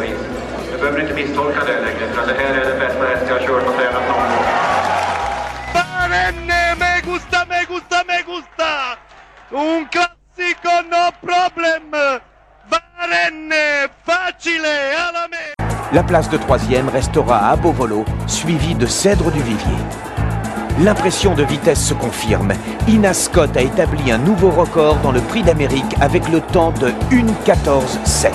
vis. Jag behöver inte misstolka det längre för att det här är den bästa häst jag har kört och tränat någon gång. Barenne, me gusta, me gusta, me gusta! Un classico, no problem! Barenne, facile, alla me! La place de troisième restera à Beauvolo, suivie de Cèdre du Vivier. L'impression de vitesse se confirme. Ina Scott a établi un nouveau record dans le Prix d'Amérique avec le temps de 1.14.7.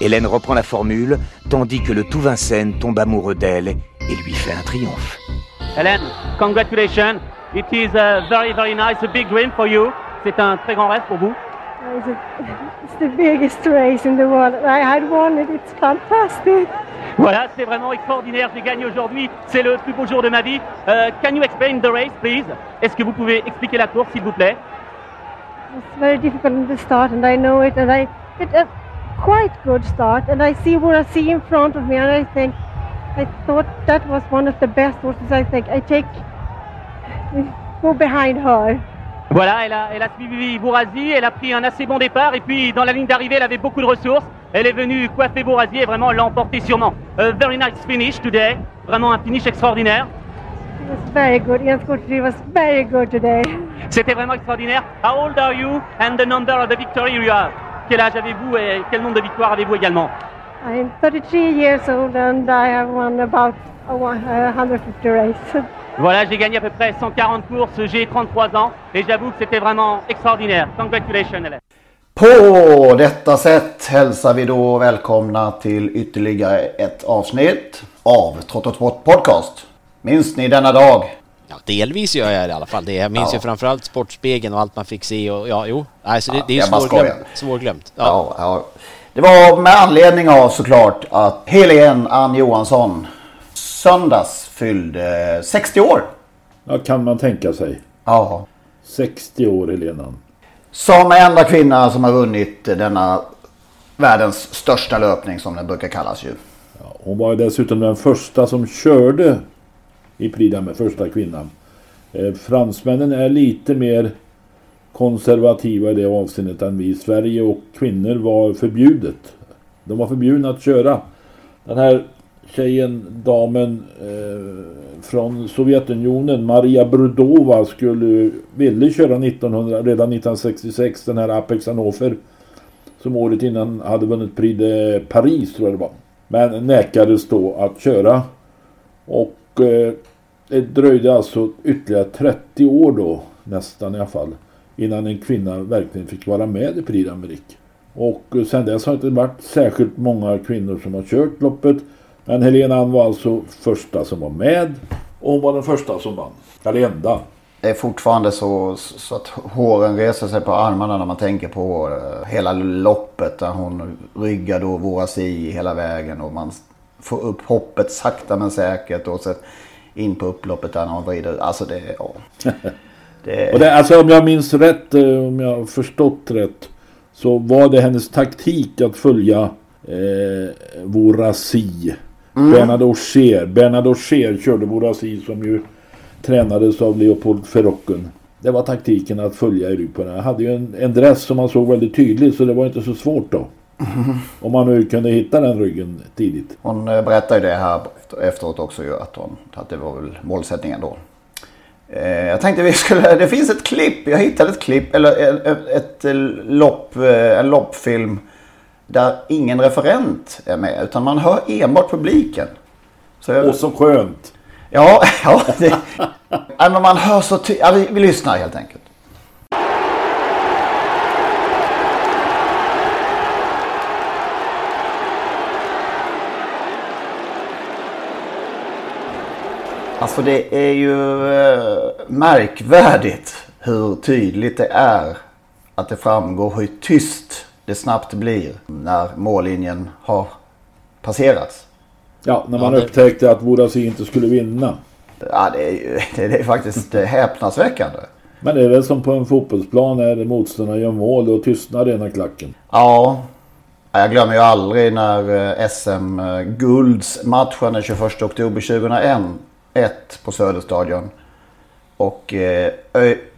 Hélène reprend la formule, tandis que le tout Vincennes tombe amoureux d'elle et lui fait un triomphe. Hélène, congratulations. It is a very, very nice, a big dream for you. C'est un très grand rêve pour vous. It's, the biggest race in the world. I had won it. It's fantastic. Voilà, c'est vraiment extraordinaire. J'ai gagné aujourd'hui. C'est le plus beau jour de ma vie. Uh, can you explain the race, please? Est-ce que vous pouvez expliquer la course, s'il vous plaît? It's very difficult in the start, and I know it. And I a quite good start, and I see what I see in front of me, and I think I thought that was one of the best horses. I think I take go behind her. Voilà, elle a, elle a suivi Bourasi, elle a pris un assez bon départ et puis dans la ligne d'arrivée, elle avait beaucoup de ressources. Elle est venue coiffer Bourasi et vraiment l'a emporté sûrement. A very nice finish today, vraiment un finish extraordinaire. It was very good. Jens Gottfried was very good today. C'était vraiment extraordinaire. How old are you and the number of the victory you have? Quel âge avez-vous et quel nombre de victoires avez-vous également? I'm 33 years old and I have won about a 150 races. Voilà, j'ai gagné à peu près 140 courses, j'ai 33 ans et j'avoue que c'était vraiment extraordinaire. Congratulations Hélène. På detta sätt hälsar vi då välkomna till ytterligare ett avsnitt av Trott och Sport Podcast. Minns ni denna dag? Ja, delvis gör jag det i alla fall. Det. Jag minns Ja. ju framförallt Sportspegeln och allt man fick se och ja, jo. Alltså, det, Ja, det är svårglömt. svårglömt. Ja. Ja, ja. Det var med anledning av såklart att Helene Ann Johansson söndags fyllde 60 år. Ja, kan man tänka sig. Ja. 60 år Helena. Som enda kvinna som har vunnit denna världens största löpning som den brukar kallas ju. Hon var ju dessutom den första som körde i Prix med första kvinnan. Eh, fransmännen är lite mer konservativa i det avseendet än vi i Sverige och kvinnor var förbjudet. De var förbjudna att köra. Den här tjejen, damen eh, från Sovjetunionen, Maria Brudova, skulle, ville köra 1900, redan 1966 den här Apex Hannover. Som året innan hade vunnit Prix de Paris tror jag det var. Men nekades då att köra. Och eh, det dröjde alltså ytterligare 30 år då, nästan i alla fall. Innan en kvinna verkligen fick vara med i Prix d'Amérique. Och eh, sen dess har det inte varit särskilt många kvinnor som har kört loppet. Men Helena Ann var alltså första som var med. Och hon var den första som vann. Eller enda. Det är fortfarande så, så att håren reser sig på armarna när man tänker på eh, hela loppet. Där hon ryggade och våras i hela vägen och man får upp hoppet sakta men säkert. Och så in på upploppet där hon vrider. Alltså det, ja. det, Och det, alltså om jag minns rätt, eh, om jag har förstått rätt. Så var det hennes taktik att följa eh, Vorasi. Mm. Bernard Aucher. Bernard Aucher körde Vorasi som ju tränades av Leopold Ferrocken. Det var taktiken att följa i den. Han hade ju en, en dress som man såg väldigt tydligt så det var inte så svårt då. Om man nu kunde hitta den ryggen tidigt. Hon eh, berättade ju det här efter- efteråt också ju att, hon, att det var väl målsättningen då. Eh, jag tänkte vi skulle, det finns ett klipp, jag hittade ett klipp, eller ett, ett, ett lopp, eh, en loppfilm där ingen referent är med utan man hör enbart publiken. Så jag, och så skönt. Ja, ja. Det, nej, men man hör så ty- ja, vi, vi lyssnar helt enkelt. Alltså det är ju eh, märkvärdigt hur tydligt det är att det framgår hur tyst det snabbt blir när mållinjen har passerats. Ja, när man ja, det... upptäckte att Borasi inte skulle vinna. Ja, det är, ju, det är faktiskt häpnadsväckande. Men det är väl som på en fotbollsplan när motståndarna gör mål och tystnar ena klacken. Ja, jag glömmer ju aldrig när eh, SM-guldsmatchen den 21 oktober 2001 1 på Söderstadion. Och eh,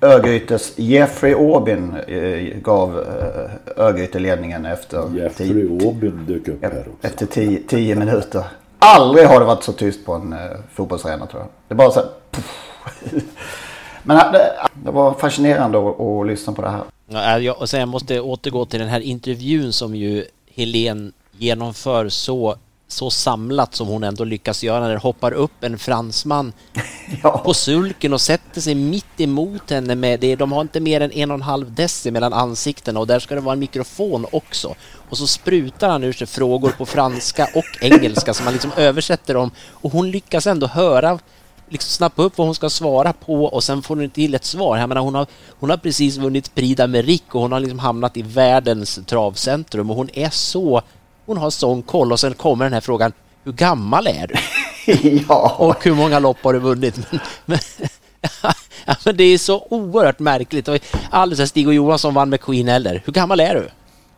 Örgrytes Jeffrey Aubin eh, gav eh, Örgryte ledningen efter Jeffrey Aubin dök upp här också. Efter 10 minuter. Aldrig har det varit så tyst på en fotbollsarena tror jag. Det är bara så här, Men det, det, var fascinerande att, att, lyssna på det här. Ja, jag, och sen jag måste återgå till den här intervjun som ju Helen genomför så så samlat som hon ändå lyckas göra när det hoppar upp en fransman ja. på sulken och sätter sig mitt emot henne med det. De har inte mer än en och en halv deci mellan ansiktena och där ska det vara en mikrofon också. Och så sprutar han ur sig frågor på franska och engelska som man liksom översätter dem och hon lyckas ändå höra liksom snappa upp vad hon ska svara på och sen får hon till ett svar. Jag menar, hon, har, hon har precis vunnit Prix d'Amérique och hon har liksom hamnat i världens travcentrum och hon är så hon har sån koll och sen kommer den här frågan hur gammal är du? ja. Och hur många lopp har du vunnit? Men, men, ja, men det är så oerhört märkligt. Alldeles Stig och Johansson vann med Queen eller. Hur gammal är du?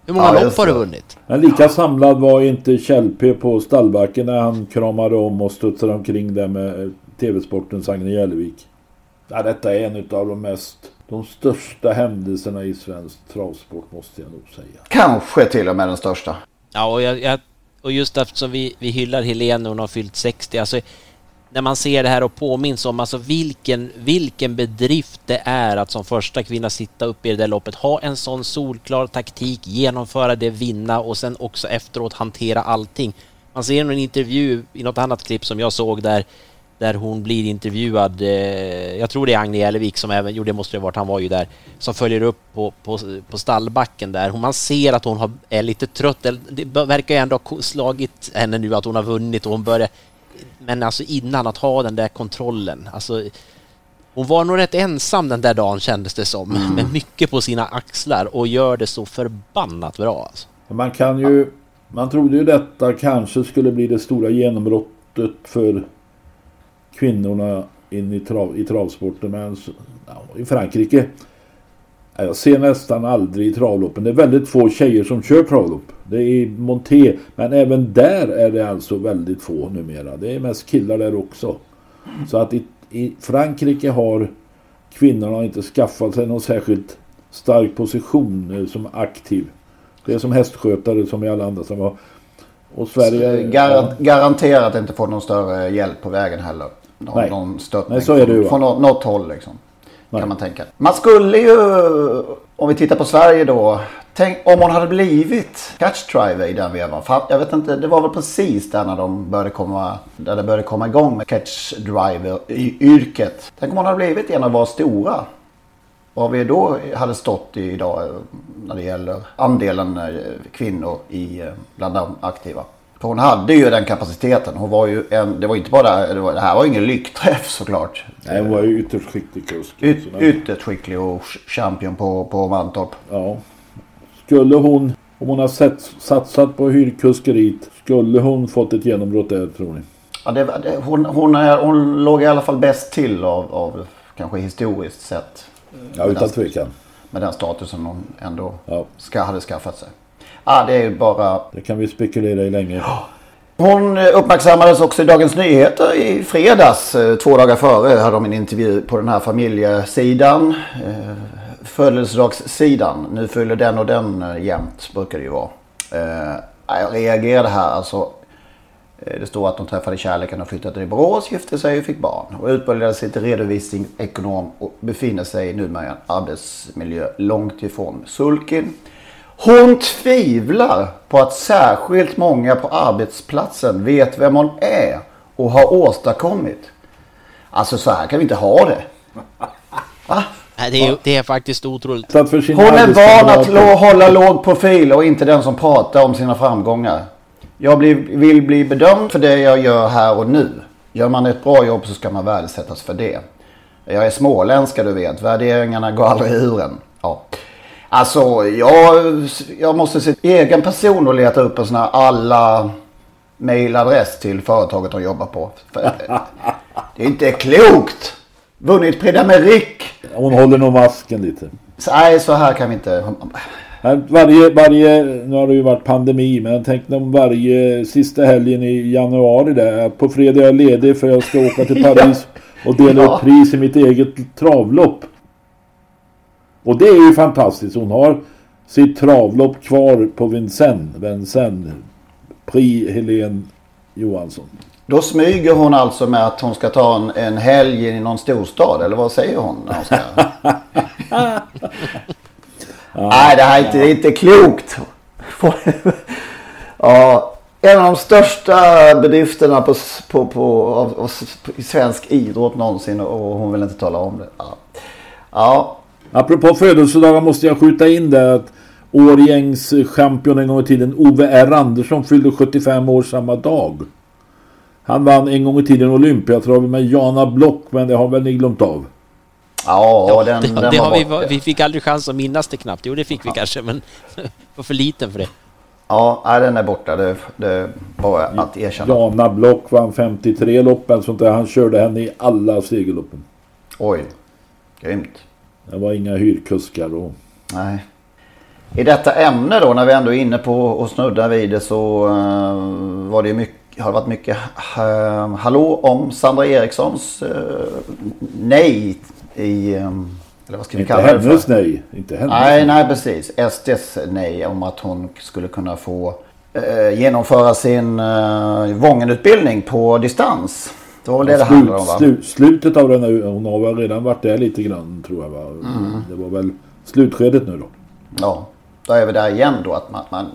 Hur många ja, lopp har du vunnit? Men lika samlad var inte Kjell-P på stallbacken när han kramade om och studsade omkring där med TV-sportens Agne Jälevik. Ja, detta är en av de mest de största händelserna i svensk travsport måste jag nog säga. Kanske till och med den största. Ja, och, jag, jag, och just eftersom vi, vi hyllar Helene och hon har fyllt 60, alltså när man ser det här och påminns om alltså vilken, vilken bedrift det är att som första kvinna sitta uppe i det där loppet, ha en sån solklar taktik, genomföra det, vinna och sen också efteråt hantera allting. Man ser en intervju i något annat klipp som jag såg där där hon blir intervjuad, eh, jag tror det är Agne Jälevik som även, jo det måste det varit, han var ju där, som följer upp på, på, på stallbacken där. Man ser att hon har, är lite trött, det verkar ju ändå ha slagit henne nu att hon har vunnit och hon börjar, men alltså innan att ha den där kontrollen, alltså hon var nog rätt ensam den där dagen kändes det som, mm. med mycket på sina axlar och gör det så förbannat bra alltså. Man kan ju, man trodde ju detta kanske skulle bli det stora genombrottet för kvinnorna in i, trav, i travsporten. Men ja, i Frankrike, jag ser nästan aldrig i travloppen. Det är väldigt få tjejer som kör travlopp. Det är i Monté, men även där är det alltså väldigt få numera. Det är mest killar där också. Så att i, i Frankrike har kvinnorna inte skaffat sig någon särskilt stark position eh, som aktiv. Det är som hästskötare som i alla andra som har och Sverige... Gar garanterat inte få någon större hjälp på vägen heller någon, Nej. någon stöttning Nej, så är det ju, från, från något håll liksom. Kan man tänka. Man skulle ju, om vi tittar på Sverige då. Tänk om hon hade blivit catch driver i den vevan. Jag vet inte, det var väl precis där när de började komma, där det började komma igång med catch driver i yrket. Tänk om hon hade blivit en av våra stora. Vad vi då hade stått i idag när det gäller andelen eh, kvinnor i, eh, bland de aktiva. För hon hade ju den kapaciteten. Hon var ju en, det var inte bara det, var, det här var ingen lyckträff såklart. Nej, hon var ju ytterst skicklig kusk. Yt, ytterst skicklig och champion på, på Mantorp. Ja. Skulle hon, om hon har sett, satsat på hyrkuskeriet, skulle hon fått ett genombrott där tror ni? Ja, det, det, hon, hon, är, hon låg i alla fall bäst till av, av kanske historiskt sett. Ja, utan tvekan. Med den statusen hon ändå ja. ska, hade skaffat sig. Ah, det är bara... Det kan vi spekulera i länge. Hon uppmärksammades också i Dagens Nyheter i fredags. Eh, två dagar före hade de en intervju på den här familjesidan. Eh, födelsedagssidan. Nu fyller den och den eh, jämt brukar det ju vara. Jag reagerade här alltså. Det står att de träffade kärleken och flyttade till Borås, gifte sig och fick barn. Och utbildade sig till redovisningsekonom och befinner sig numera i en arbetsmiljö långt ifrån sulkin. Hon tvivlar på att särskilt många på arbetsplatsen vet vem hon är och har åstadkommit. Alltså så här kan vi inte ha det. Nej, det, är, det är faktiskt otroligt. Hon är van att hålla låg profil och inte den som pratar om sina framgångar. Jag blir, vill bli bedömd för det jag gör här och nu. Gör man ett bra jobb så ska man värdesättas för det. Jag är småländska du vet. Värderingarna går aldrig ur en. Ja. Alltså jag, jag måste se egen person och leta upp en sån här alla mailadress till företaget de jobbar på. Det är inte klokt! Vunnit Prix d'Amérique! Hon håller nog masken lite. Så, nej, så här kan vi inte. Varje, varje, nu har det ju varit pandemi, men jag tänkte om varje sista helgen i januari där, på fredag är jag ledig för jag ska åka till Paris och dela Ja. ut pris i mitt eget travlopp. Och det är ju fantastiskt. Hon har sitt travlopp kvar på Vincennes, Vincennes. Prix Helene Johansson. Då smyger hon alltså med att hon ska ta en, en helg i någon storstad. Eller vad säger hon? När hon ska... Nej, det här är inte, det är inte klokt. ja, en av de största bedrifterna på, på, på, av, av, i svensk idrott någonsin och hon vill inte tala om det. Ja. ja. Apropå födelsedagar måste jag skjuta in där att Årgängs champion en gång i tiden, Ove R. Andersson, fyllde 75 år samma dag. Han vann en gång i tiden Olympiatravet med Jana Block, men det har väl ni glömt av? Ja, den, Det, den det var har vi, vi fick aldrig chans att minnas det knappt. Jo, det fick vi kanske, men var för liten för det. Ja, den är borta. Det, det bara att erkänna. Jana Block vann 53 lopp eller sånt där. Han körde henne i alla segerloppen. Oj, grymt. Det var inga hyrkuskar och... Nej. I detta ämne då när vi ändå är inne på och snuddar vid det så eh, var det mycket, har det varit mycket uh, hallå om Sandra Erikssons eh, nej i, eh, eller vad ska vi Inte kalla det för? hennes nej. Inte hennes Nej, nej precis. SDs nej om att hon skulle kunna få eh, genomföra sin uh, Vångenutbildning på distans. Det var väl det det handlade om va? Slu, slutet av den, här- hon har väl redan varit där lite grann tror jag va? Mm. Det var väl slutskedet nu då. Ja, då är vi där igen då att man, man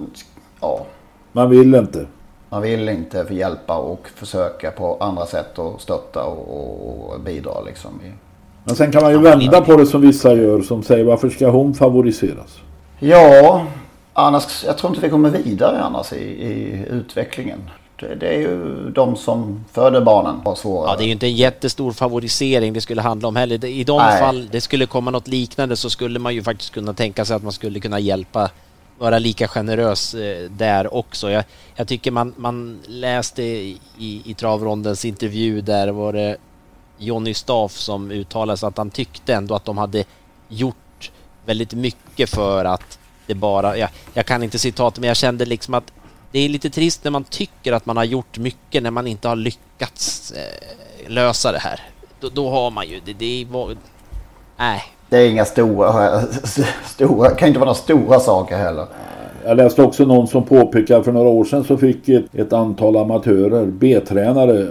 ja, Man vill inte. Man vill inte hjälpa och försöka på andra sätt och stötta och, och bidra liksom. i- Men sen kan man ju vända på det som vissa gör som säger varför ska hon favoriseras? Ja, annars, jag tror inte vi kommer vidare annars i, i utvecklingen. Det, är ju de som föder barnen har svårare. Ja, det är ju inte en jättestor favorisering det skulle handla om heller. I de Nej. fall det skulle komma något liknande så skulle man ju faktiskt kunna tänka sig att man skulle kunna hjälpa vara lika generös eh, där också. Jag, jag tycker man, man läste i, i travrondens intervju där var det Jonny Staff som uttalade sig att han tyckte ändå att de hade gjort väldigt mycket för att det bara, jag, jag kan inte citatet men jag kände liksom att det är lite trist när man tycker att man har gjort mycket när man inte har lyckats eh, lösa det här. Då, då har man ju, det, det var... Nej. Det är inga stora, stora, kan inte vara några stora saker heller. Jag läste också någon som påpekade för några år sedan så fick ett, ett antal amatörer, B-tränare,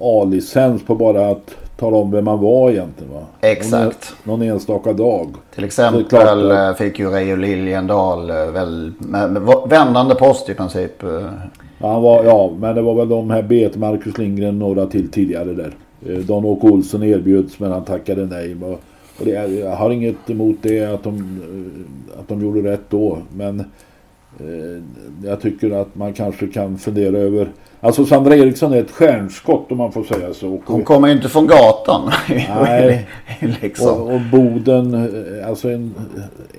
A-licens på bara att tala om vem man var egentligen. Va? Exakt. Någon, någon enstaka dag. Till exempel att- eh, fick ju Reijo Liljendahl eh, väl, med, med vändande post i princip. eh, Ja, han var, ja, men det var väl de här B, Marcus Lindgren några till tidigare där. Dan-Åke Olsson erbjöds men han tackade nej. Och det, jag har inget emot det att de, att de gjorde rätt då. Men jag tycker att man kanske kan fundera över... Alltså Sandra Eriksson är ett stjärnskott om man får säga så. Och- Hon kommer ju inte från gatan. Nej. liksom. Och, och Boden, eh, alltså en,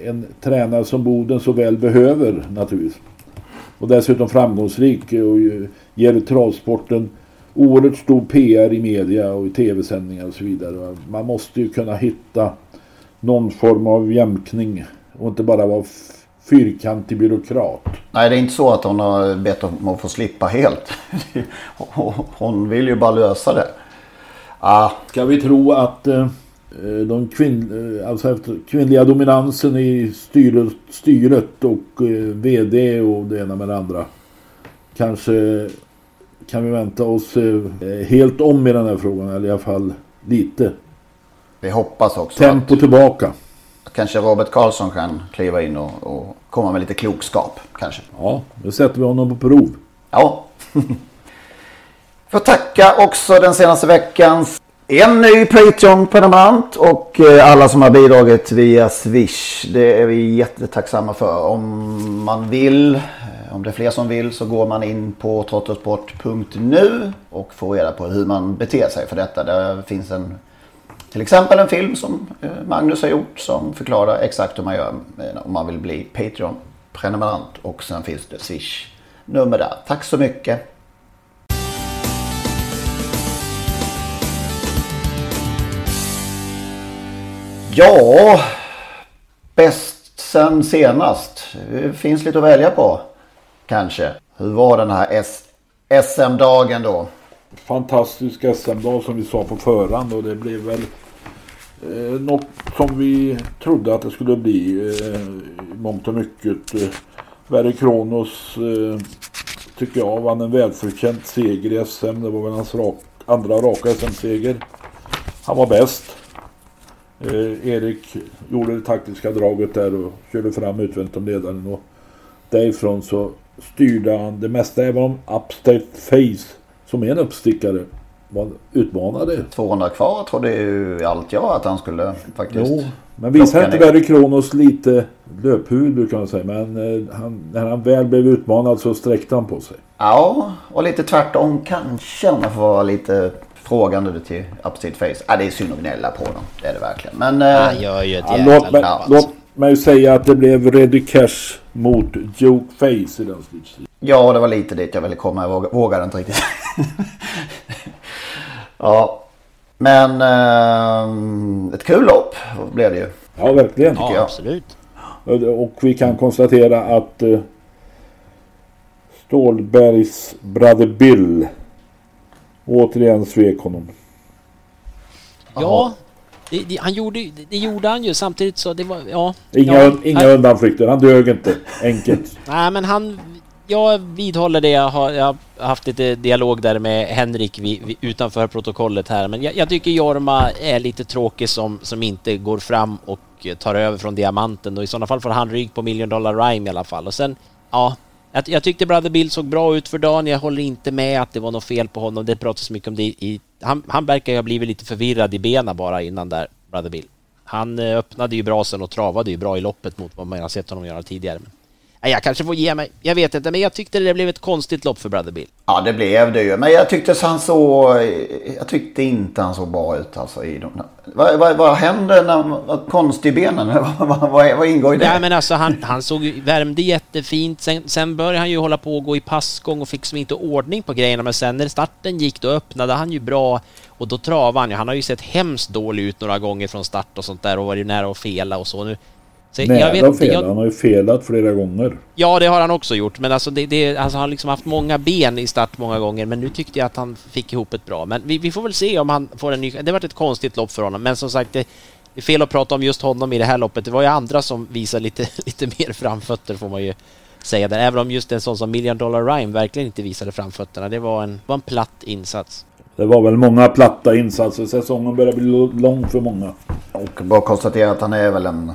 en tränare som Boden så väl behöver naturligtvis. Och dessutom framgångsrik och ger travsporten oerhört stor PR i media och i tv-sändningar och så vidare. Man måste ju kunna hitta någon form av jämkning och inte bara vara fyrkantig byråkrat. Nej, det är inte så att hon har bett om att få slippa helt. Hon vill ju bara lösa det. Ah, Ska vi tro att eh, eh, de kvinn, eh, alltså kvinnliga dominansen i styret, styret och eh, VD och det ena med det andra kanske kan vi vänta oss eh, helt om i den här frågan, eller i alla fall lite. Vi hoppas också Tempo att, tillbaka. Kanske Robert Karlsson kan kliva in och, och komma med lite klokskap kanske. Ja, nu sätter vi honom på prov. Ja. Får tacka också den senaste veckans en ny Patreon-prenumerant och eh, alla som har bidragit via Swish. Det är vi jättetacksamma för. Om man vill, eh, om det är fler som vill så går man in på trottosport.nu och får reda på hur man beter sig för detta. Där finns en till exempel en film som eh, Magnus har gjort som förklarar exakt hur man gör eh, om man vill bli Patreon-prenumerant. Och sen finns det Swish-nummer där. Tack så mycket! Ja, bäst sen senast. Det finns lite att välja på. Kanske. Hur var den här SM-dagen då? Fantastisk SM-dag som vi sa på förhand och det blev väl eh, något som vi trodde att det skulle bli eh, mångt och mycket. Eh, Verre Kronos eh, tycker jag vann en välförtjänt seger i SM. Det var väl hans rak, andra raka SM-seger. Han var bäst. Eh, Erik gjorde det taktiska draget där och körde fram utvändigt om ledaren. Och därifrån så styrde han det mesta. Även om Upstate Face som är en uppstickare utmanade. 200 kvar trodde ju allt jag att han skulle faktiskt. Jo, men visade inte Barry Kronos lite löphuvud brukar man säga. Men eh, han, när han väl blev utmanad så sträckte han på sig. Ja, och lite tvärtom kanske om man får vara lite frågande till Upstate Face. Ja, det är synd att gnälla på dem. Det är det verkligen. Men... Eh, han gör ju ett ja, låt, mig, låt mig säga att det blev Reddy Cash mot Joke Face i den slutstriden. Ja, det var lite dit jag ville komma. Jag vågade inte riktigt. ja. Men eh, ett kul lopp blev det ju. Ja, verkligen. Ja, jag. absolut. Och vi kan konstatera att eh, Stålbergs Brother Bill återigen svek honom. Ja, det, det, han gjorde, det gjorde han ju samtidigt så det var, ja. Inga, ja, inga han, undanflykter, han dög inte. Enkelt. Nej men han, jag vidhåller det. Jag har, jag har haft lite dialog där med Henrik vi, vi, utanför protokollet här. Men jag, jag, tycker Jorma är lite tråkig som, som inte går fram och eh, tar över från diamanten. Och i sådana fall får han rygg på Million Dollar Rhyme i alla fall. Och sen, ja, jag, jag tyckte Brother Bill såg bra ut för dagen. Jag håller inte med att det var något fel på honom. Det pratas mycket om det i... Han, han verkar ju ha blivit lite förvirrad i benen bara innan där, Brother Bill. Han eh, öppnade ju bra sen och travade ju bra i loppet mot vad man har sett honom göra tidigare. Men jag kanske får ge mig. Jag vet inte, men jag tyckte det blev ett konstigt lopp för Brother Bill. Ja, det blev det ju. Men jag tyckte han så... Jag tyckte inte han såg bra ut alltså i de vad, vad, vad händer när man konstig i benen? vad, vad, vad, ingår i det? Ja, men alltså han, han såg värmde jättefint. Sen, sen började han ju hålla på och gå i passgång och fick som inte ordning på grejerna. Men sen när starten gick då öppnade han ju bra och då travade han ju. Han har ju sett hemskt dålig ut några gånger från start och sånt där och varit nära att fela och så. Nu så Nej, jag vet, fel. Jag... Han har ju felat flera gånger. Ja, det har han också gjort. Men alltså, det, det, alltså han har liksom haft många ben i start många gånger. Men nu tyckte jag att han fick ihop ett bra. Men vi, vi får väl se om han får en ny... Det har varit ett konstigt lopp för honom. Men som sagt, det, det är fel att prata om just honom i det här loppet. Det var ju andra som visade lite, lite mer framfötter får man ju säga där. Även om just en sån som Million Dollar Rhyme verkligen inte visade framfötterna. Det var en, var en platt insats. Det var väl många platta insatser. Säsongen börjar bli lång för många. Och bara konstatera att han är väl en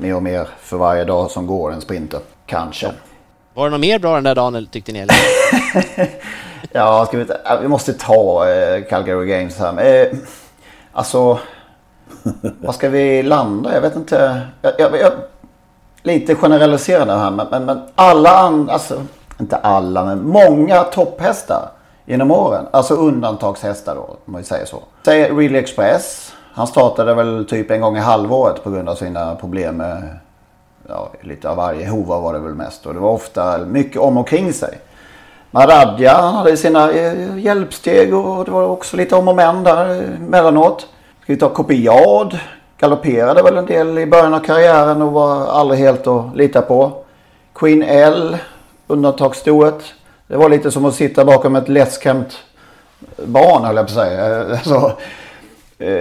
mer och mer för varje dag som går en sprinter. Kanske. Ja. Var det något mer bra den där dagen tyckte ni? ja, ska vi, vi måste ta eh, Calgary Games här. Eh, alltså, vad ska vi landa? Jag vet inte. Jag, jag, jag, lite generaliserande här, men, men, men alla andra, alltså inte alla, men många topphästar genom åren. Alltså undantagshästar då, om man säger så. Säg Really Express. Han startade väl typ en gång i halvåret på grund av sina problem med ja, lite av varje. Hova var det väl mest och det var ofta mycket om och kring sig. Maradja han hade sina eh, hjälpsteg och det var också lite om och men där emellanåt. Ska vi ta Kopiad. Galopperade väl en del i början av karriären och var aldrig helt att lita på. Queen L. Undantagsstoet. Det var lite som att sitta bakom ett lättskrämt barn höll jag på att säga. Alltså,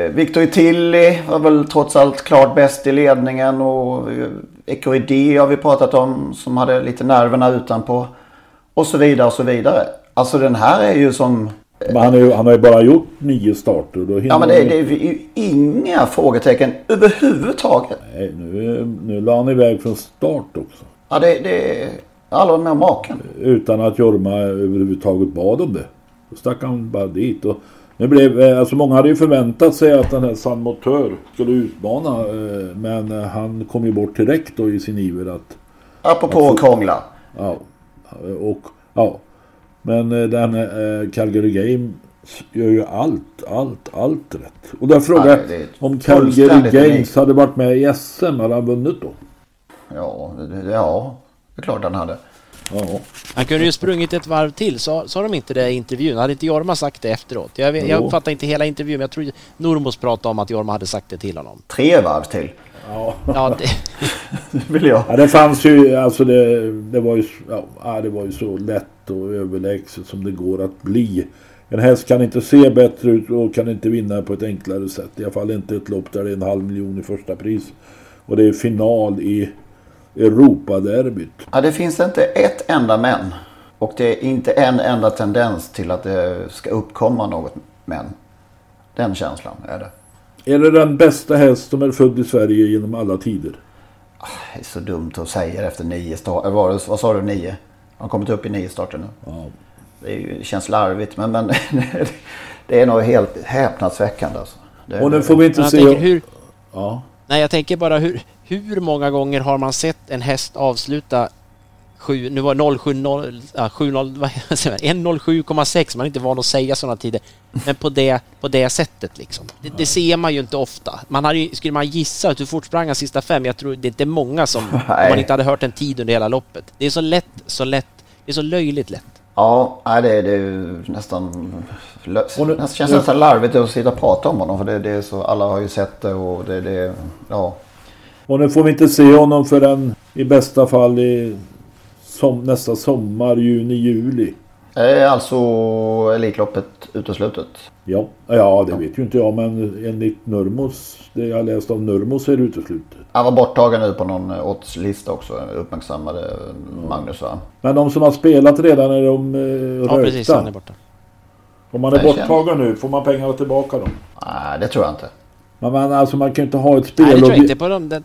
Victor Tilly var väl trots allt klart bäst i ledningen och eh, Ekoridi har vi pratat om som hade lite nerverna utanpå. Och så vidare och så vidare. Alltså den här är ju som... Men han, är, han har ju bara gjort nio starter. Då Ja men det, det är ju inga frågetecken överhuvudtaget. Nej, nu, nu la han iväg från start också. Ja det, det är aldrig med maken. Utan att Jorma överhuvudtaget bad om det. Då stack han bara dit. Och nu blev, eh, alltså många hade ju förväntat sig att den här San Motör skulle utmana. eh, Men eh, han kom ju bort direkt då i sin iver att... Apropå att krångla. Ja. Och, ja. Men den Calgary Games gör ju allt, allt, allt rätt. Och där frågar Ja, jag det om Calgary Games hade varit med i SM, hade han vunnit då? Ja, det, ja, det är klart han hade. Ja. Han kunde ju sprungit ett varv till, sa, sa de inte det i intervjun? Hade inte Jorma sagt det efteråt? Jag, jag Jo. uppfattar inte hela intervjun, men jag tror Normos pratade om att Jorma hade sagt det till honom. Tre varv till. Ja. Ja, det, Vill jag. Ja, det fanns ju, alltså det, det var ju, ja, ja, det var ju så lätt och överlägset som det går att bli. En häst kan inte se bättre ut och kan inte vinna på ett enklare sätt. I alla fall inte ett lopp där det är en halv miljon i första pris. Och det är final i Europaderbyt. Ja, det finns inte ett enda men. Och det är inte en enda tendens till att det ska uppkomma något men. Den känslan är det. Är det den bästa häst som är född i Sverige genom alla tider? Det är så dumt att säga efter nio starter. Vad, vad sa du, nio? Han har kommit upp i nio starter nu. Ja. Det, är ju, det känns larvigt men, men det är nog helt häpnadsväckande. Alltså. Det, Och nu får vi inte se... tänker hur, Ja. Nej, jag tänker bara hur, hur många gånger har man sett en häst avsluta sju, nu var det 070, ja, 70, vad säger man, 107,6, man är inte van att säga sådana tider. Men på det, på det sättet liksom. Det, det ser man ju inte ofta. Man hade, skulle man gissa hur fort sprang han sista fem? Jag tror det är inte många som, om man inte hade hört en tid under hela loppet. Det är så lätt, så lätt, det är så löjligt lätt. Ja, det, det är nästan... lö- Och nu- Det känns nästan larvigt att sitta och prata om honom. För det, det är så, alla har ju sett det och det... det ja. Och nu får vi inte se honom förrän i bästa fall i som, nästa sommar, juni, juli. Är alltså Elitloppet uteslutet? Ja, ja det vet ju inte jag men enligt Nurmos, det jag läst av Nurmos är det uteslutet. Han var borttagen nu på någon oddslista också. Uppmärksammade Magnus va? Men de som har spelat redan är de eh, Ja, precis, rökta. han är borta. Om man är borttagen nu, får man pengarna tillbaka då? Nej, det tror jag inte. Men man, alltså, man kan ju inte ha ett spelobjekt.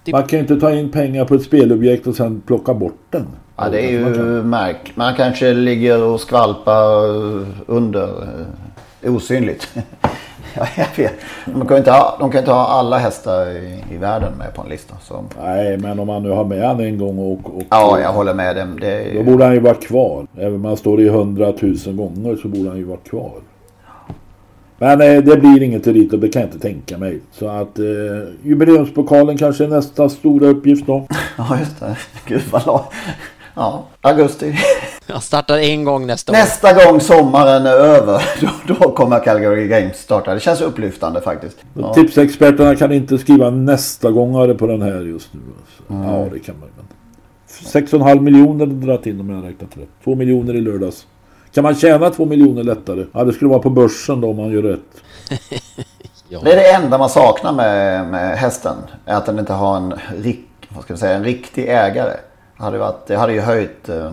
typ, Man kan ju inte ta in pengar på ett spelobjekt och sen plocka bort den. Ja, det är man ju kan. märk. Man kanske ligger och skvalpar eh, under eh, osynligt. ja, jag vet. De kan ju inte ha, de kan inte ha alla hästar i, i världen med på en lista. Så. Nej, men om man nu har med han en gång och... och Ja, jag håller med dem. Det är Då ju... borde han ju vara kvar. Även om han står i hundratusen gånger så borde han ju vara kvar. Men eh, det blir inget elit och det kan jag inte tänka mig. Så att eh, jubileumspokalen kanske är nästa stora uppgift då. Ja, just det. Gud vad långt. Ja, augusti. han startar en gång nästa år. Nästa gång sommaren är över, då, då kommer Calgary Games starta. Det känns upplyftande faktiskt. Ja. Tipsexperterna kan inte skriva nästa gångare på den här just nu. Mm. Ja, det kan man. Men 6,5 miljoner dragit in om jag räknat rätt. 2 miljoner i lördags. Kan man tjäna 2 miljoner lättare? Ja, det skulle vara på börsen då om man gör rätt. Det är det enda man saknar med, med hästen. Är att den inte har en, rik, vad ska jag säga, en riktig ägare. Hade, varit, det hade ju höjt eh,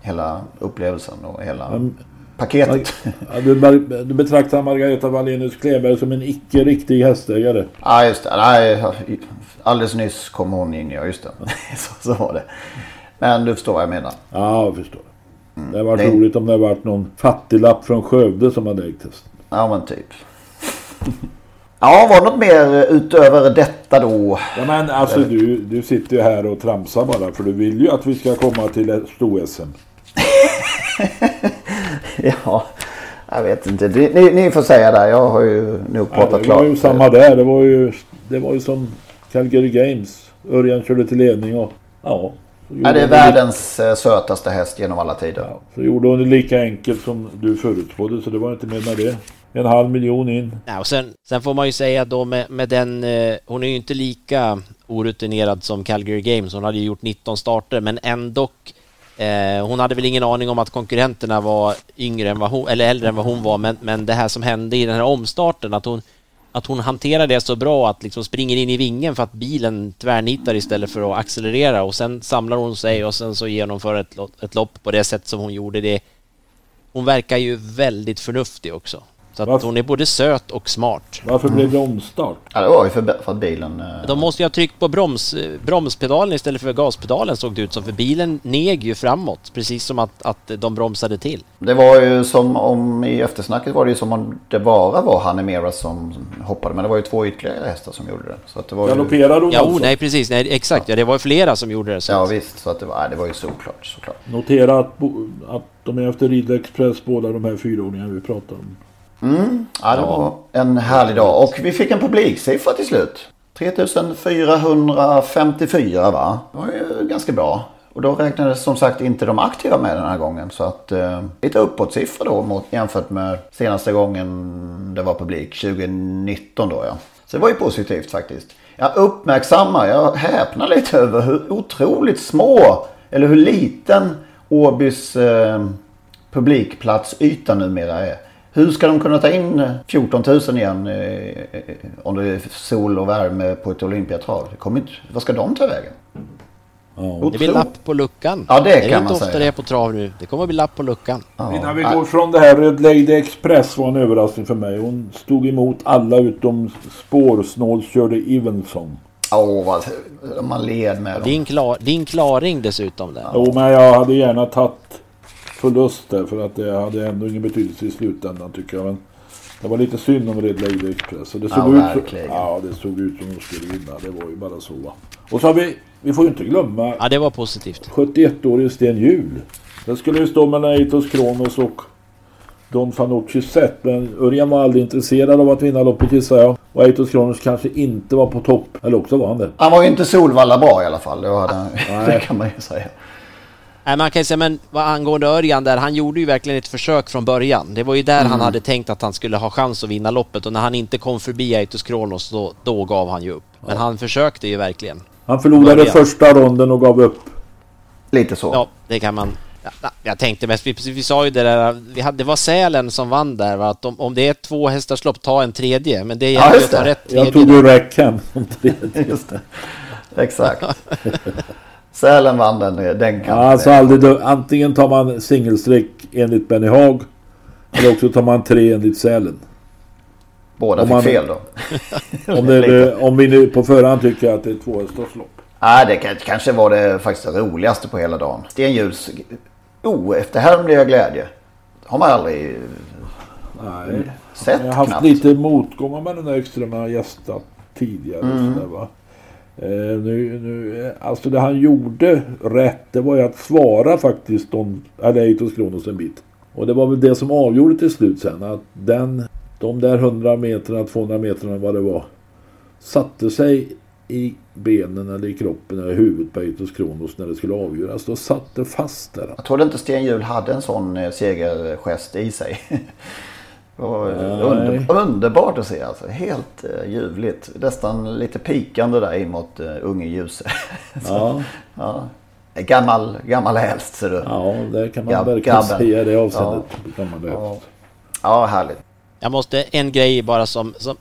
hela upplevelsen och hela Men- paketet. Ja, du, du betraktar Margareta Wallenius Kleberg som en icke riktig hästägare. Ja, just det. Nej, alldeles nyss kom hon in, ja just det. så, så var det. Men du förstår vad jag menar. Ja, jag förstår. Det hade varit Det- roligt om det hade varit någon fattiglapp från Skövde som hade ägt hästen. Ja, men typ. Ja, var det något mer utöver detta då? Ja, men alltså du, du sitter ju här och tramsar bara för du vill ju att vi ska komma till stor-SM. Ja, jag vet inte. Ni, ni, får säga det. Jag har ju nog Ja, pratat det klart. var ju samma där. Det var ju, det var ju som Calgary Games. Örjan körde till ledning och ja. Ja, det är världens eh, sötaste häst genom alla tider. Ja, så gjorde hon det lika enkelt som du förutspådde så det var inte mer med det. En halv miljon in. Ja, och sen, sen får man ju säga då med, med den, eh, hon är ju inte lika orutinerad som Calgary Games, hon hade ju gjort 19 starter men ändå eh, hon hade väl ingen aning om att konkurrenterna var yngre än vad hon, eller äldre än vad hon var men, men det här som hände i den här omstarten att hon att hon hanterar det så bra att liksom springer in i vingen för att bilen tvärnitar istället för att accelerera och sen samlar hon sig och sen så genomför ett, ett lopp på det sätt som hon gjorde det. hon verkar ju väldigt förnuftig också. Så att Varför? hon är både söt och smart. Varför blev det omstart? Ja, det var ju för, för att bilen... eh, De måste ju ha tryckt på broms, eh, bromspedalen istället för gaspedalen såg det ut som. För bilen neg ju framåt. Precis som att, att de bromsade till. Det var ju som om i eftersnacket var det ju som om det bara var Hanemera som hoppade. Men det var ju två ytterligare hästar som gjorde det. Så att det var ju... Galopperar hon Ja, oh, alltså? nej precis. Nej, exakt. Ja, det var ju flera som gjorde det. Så. Ja visst, så att det var, nej, det var ju såklart. såklart. Notera att, att de är efter Ridley Express båda de här fyraåringarna vi pratar om. Mm. Ja, det var en härlig dag. Och vi fick en publiksiffra till slut. 3454 va? Det var ju ganska bra. Och då räknades som sagt inte de aktiva med den här gången. Så att eh, lite uppåtsiffra då mot, jämfört med senaste gången det var publik. 2019 då ja. Så det var ju positivt faktiskt. Jag uppmärksammar, jag häpnar lite över hur otroligt små eller hur liten Åbys eh, publikplatsyta numera är. Hur ska de kunna ta in eh, 14 000 igen eh, eh, om det är sol och värme på ett Olympiatrav? Det inte, vad ska de ta vägen? Det blir lapp på luckan. Ja, det är kan inte man ofta säga. det är på trav nu. Det kommer att bli lapp på luckan. Innan vi går från det här, Red Lady Express var en överraskning för mig. Hon stod emot alla utom spårsnålskörde Evenson. Åh, vad man led med dem. Din, klar, din klaring dessutom där. Jo, men jag hade gärna tagit förlust där för att det hade ändå ingen betydelse i slutändan tycker jag. Men det var lite synd om Red Lady Express. Det såg Ja, ut som, ja, det såg ut som hon skulle vinna. Det var ju bara så. Va? Och så har vi, vi får ju inte glömma Ja, det var positivt. 71-årige Sten Hjul. Det skulle ju stå mellan Eitos Kronos och Don Fanucci sett. Men Örjan var aldrig intresserad av att vinna loppet gissar jag. Och Eitos Kronos kanske inte var på topp. Eller också var han det. Han var ju inte Solvalla bra i alla fall. Det, var han, Nej. det kan man ju säga. Nej, man kan ju säga, men vad angående Örjan där, han gjorde ju verkligen ett försök från början. Det var ju där Mm. han hade tänkt att han skulle ha chans att vinna loppet och när han inte kom förbi Aitos Kronos då, då gav han ju upp. Men han försökte ju verkligen. Han förlorade Början. första ronden och gav upp. Lite så. Ja, det kan man... Ja, ja, jag tänkte mest, vi, vi sa ju det där, vi hade, det var Sälen som vann där, va? att om, om det är två hästars lopp, ta en tredje. Men det Ja, gäller just att ta rätt tredje. Jag tog ju Rackham som tredje. Exakt. Sälen vann den, den kan Ja, alltså aldrig Antingen tar man singelstreck enligt Benny Haag. Eller också tar man tre enligt Sälen. Båda Om fick man- fel då. Om, det, om vi nu på förhand tycker att det är två hästars lopp. Nej, det kan- kanske var det faktiskt det roligaste på hela dagen. Sten Hjuls oefterhärmliga glädje. Har man aldrig Nej. sett Jag har haft knappt. lite motgångar med den där extrema gästat tidigare. och Mm. sådär, va? Eh, nu, nu, eh, alltså det han gjorde rätt det var ju att svara faktiskt om Aleitos Kronos en bit. Och det var väl det som avgjorde till slut sen att den, de där 100 metrarna, 200 metrarna vad det var satte sig i benen eller i kroppen eller i huvudet på Eitos Kronos när det skulle avgöras. Då satt det fast där. Jag trodde inte Sten Hjul hade en sån eh, segergest i sig. Eh, under, underbart att se alltså. Helt uh, ljuvligt. Nästan lite pikande där in mot uh, unge Ljuse. Så, Ja. ja. Gammal, gammal häst ser du. Ja, det kan man Gab- verkligen gabben. säga i det avseendet. Ja. Kan man det. Ja. ja, härligt. Jag måste, en grej bara som, som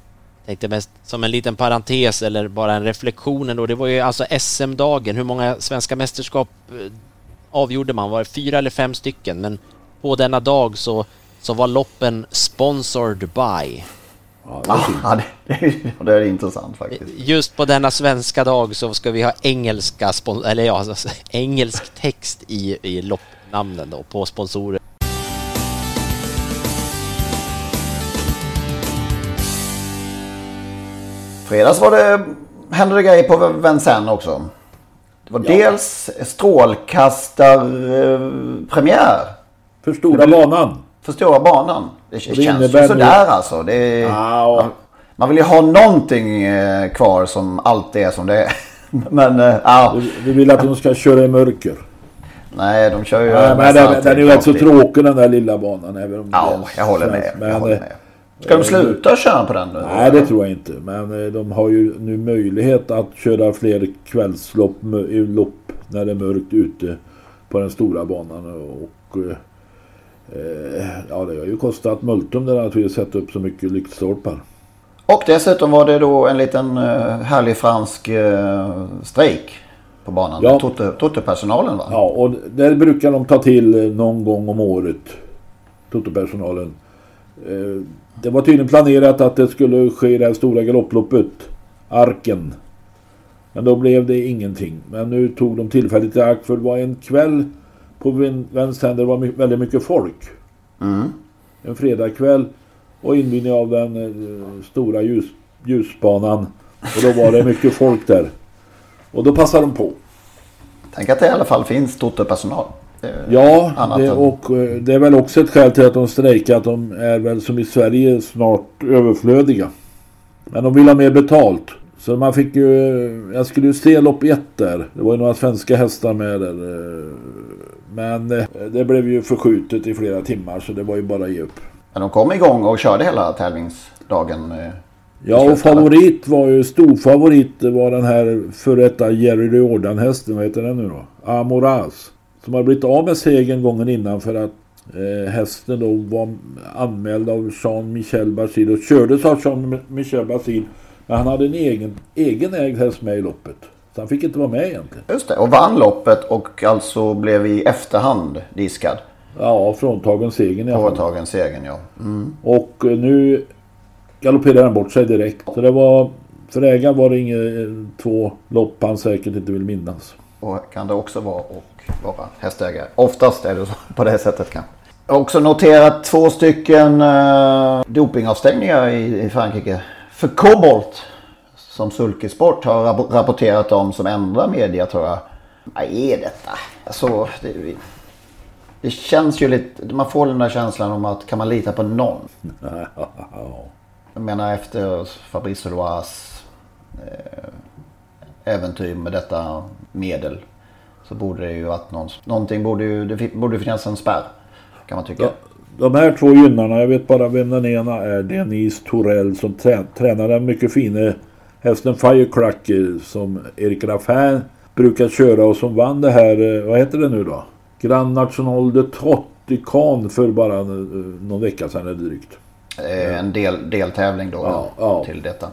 tänkte mest som en liten parentes eller bara en reflektion ändå. Det var ju alltså SM-dagen. Hur många svenska mästerskap eh, avgjorde man? Var det fyra eller fem stycken? Men på denna dag så, så var loppen sponsored by. Ja, det, det, är- det är intressant faktiskt. Just på denna svenska dag så ska vi ha engelska eller ja, alltså, engelsk text i, i loppnamnen då på sponsorer. Fredags var det, hände det grejer på Vincennes också. Det var dels strålkastarpremiär. För stora banan. För stora banan. Det, det känns ju nu- sådär alltså. Det Ja. Man vill ju ha någonting eh, kvar som alltid är som det är. Men eh, ja, Du, du vill att de ska köra i mörker. nej de kör ju... Nej, men den, den är ju rätt så tråkig den där lilla banan. Även om Ja, jag håller med. svensk. Jag Men, håller eh, med. Ska de sluta köra på den nu? Nej, det tror jag inte. Men de har ju nu möjlighet att köra fler kvällslopp lopp när det är mörkt ute på den stora banan. Och ja, det har ju kostat multum där att vi sätta upp så mycket lyktstolpar. Och dessutom var det då en liten eh, härlig fransk eh, strejk på banan. Ja. Totte- Totte-personalen va? Ja, och där brukar de ta till eh, någon gång om året. Toto-personalen. Eh, det var tydligen planerat att det skulle ske det här stora galopploppet. Arken. Men då blev det ingenting. Men nu tog de tillfället i akt för det var en kväll på vänster det var väldigt mycket folk. Mm. En fredagkväll och invigning av den eh, stora ljus, ljusbanan. Och då var det mycket folk där. Och då passade de på. Tänk att det i alla fall finns Toto-personal. Ja, det, och eh, det är väl också ett skäl till att de strejkar. Att de är väl som i Sverige snart överflödiga. Men de vill ha mer betalt. Så man fick ju, jag skulle ju se lopp ett där. Det var ju några svenska hästar med där. Eh, men eh, det blev ju förskjutet i flera timmar så det var ju bara att ge upp. Men de kom igång och körde hela tävlingsdagen. Ja och favorit var ju, stor favorit var den här före detta Jerry Riordan hästen, vad heter den nu då? Amoraz. Som har blivit av med segern gången innan för att eh, hästen då var anmäld av Jean-Michel Basile och kördes av Jean-Michel Basile. Men han hade en egen, egen ägd häst med i loppet. Så han fick inte vara med egentligen. Just det, och vann loppet och alltså blev i efterhand diskad. Ja, fråntagen segern i alla fall. Fråntagen segern, ja. Mm. Och eh, nu galopperade han bort sig direkt. Så det var, för ägaren var det inga eh, två lopp han säkert inte vill minnas. Och kan det också vara och vara hästägare. Oftast är det så, på det sättet kanske. Också noterat två stycken uh, dopingavstängningar i, i Frankrike. För Kobolt, som Sulkesport har rapporterat om som enda media tror jag. Vad är detta? Alltså, det, det känns ju lite, man får den där känslan om att kan man lita på någon? Jag menar efter Fabrice Loas eh, äventyr med detta medel. Så borde det ju varit någon, någonting borde ju, det borde finnas en spärr. Kan man tycka. Ja, de här två gynnarna, jag vet bara vem den ena är. Denise Torell som trä, tränar den mycket fina hästen Firecracker som Erik Raffin brukar köra och som vann det här, eh, vad heter det nu då? Grand National de Trot i Cannes för bara eh, någon vecka sedan eller drygt. Eh, en del, deltävling då ja, ja. till detta.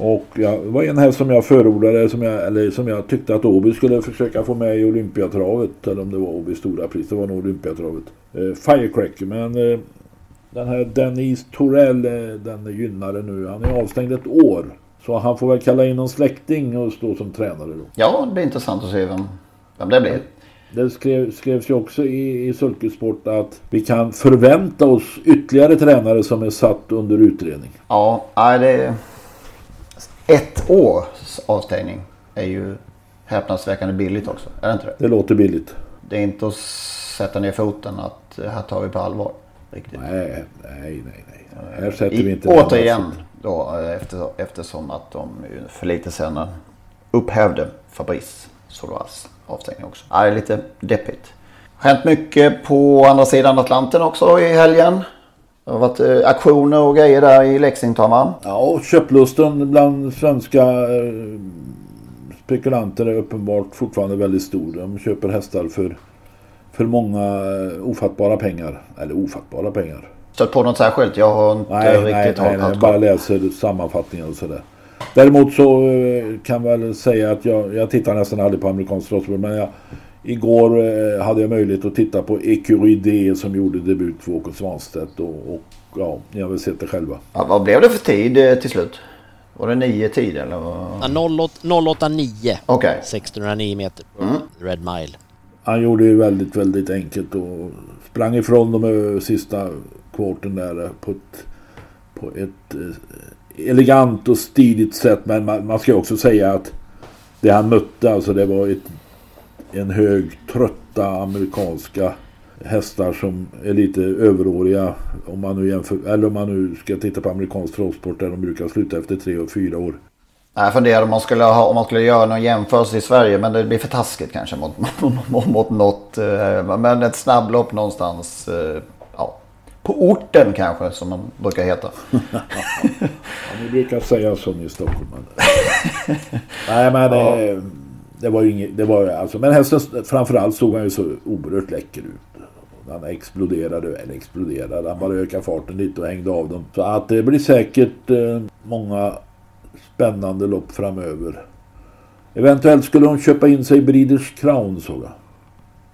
Och ja, det var en häst som jag förordade, som jag, eller som jag tyckte att Åby skulle försöka få med i Olympiatravet. Eller om det var Åby stora pris, det var nog Olympiatravet. Eh, Firecracker, men eh, den här Denise Torell, den gynnare nu. Han är avstängd ett år. Så han får väl kalla in någon släkting och stå som tränare då. Ja, det är intressant att se vem, vem det blir. Det skrev, skrevs ju också i, i Sulkesport att vi kan förvänta oss ytterligare tränare som är satt under utredning. Ja, det är ett års avstängning är ju häpnadsväckande billigt också. Är det inte det? Det låter billigt. Det är inte att sätta ner foten att här tar vi på allvar. Riktigt. Nej, nej, nej. nej. Här sätter I, vi inte Återigen då eh, efter, eftersom att de för lite sedan upphävde Fabrice Soloas avstängning också. Ja, det är lite deppigt. Hänt mycket på andra sidan Atlanten också i helgen. Det har varit eh, aktioner och grejer där i Lexington va? Ja, och köplusten bland svenska eh, spekulanter är uppenbart fortfarande väldigt stor. De köper hästar för, för många eh, ofattbara pengar. Eller ofattbara pengar. Stött på något särskilt? Jag har inte nej, riktigt nej, nej, nej, jag bara läser sammanfattningar och sådär. Däremot så kan jag väl säga att jag, jag tittar nästan aldrig på amerikansk rollspel. Men jag, igår eh, hade jag möjlighet att titta på Ecury D som gjorde debut för Åke Svanstedt. Och, och ja, ni har väl sett det själva. Ja, vad blev det för tid eh, till slut? Var det nio tid eller? Ja, 089. Okay. 1609 meter mm. Red Mile. Han gjorde ju väldigt, väldigt enkelt och sprang ifrån de sista kvarten där eh, på ett, på ett eh, elegant och stiligt sätt. Men man, man ska också säga att det han mötte, alltså det var ett, en hög trötta amerikanska hästar som är lite överåriga om man nu jämför, eller om man nu ska titta på amerikansk travsport där de brukar sluta efter tre och fyra år. Jag funderar om man skulle, ha, om man skulle göra någon jämförelse i Sverige men det blir för taskigt kanske mot, mot, mot något. Eh, men ett snabblopp någonstans på orten kanske som man brukar heta. ja, ni brukar säga så i Stockholm. Nej men det, ja. det var ju inget, det var alltså, men hästen framförallt såg han ju så oerhört läcker ut. Han exploderade, eller exploderade, han bara ökade farten lite och hängde av dem. Så att det blir säkert eh, många spännande lopp framöver. Eventuellt skulle de köpa in sig i Breeders Crown såg jag.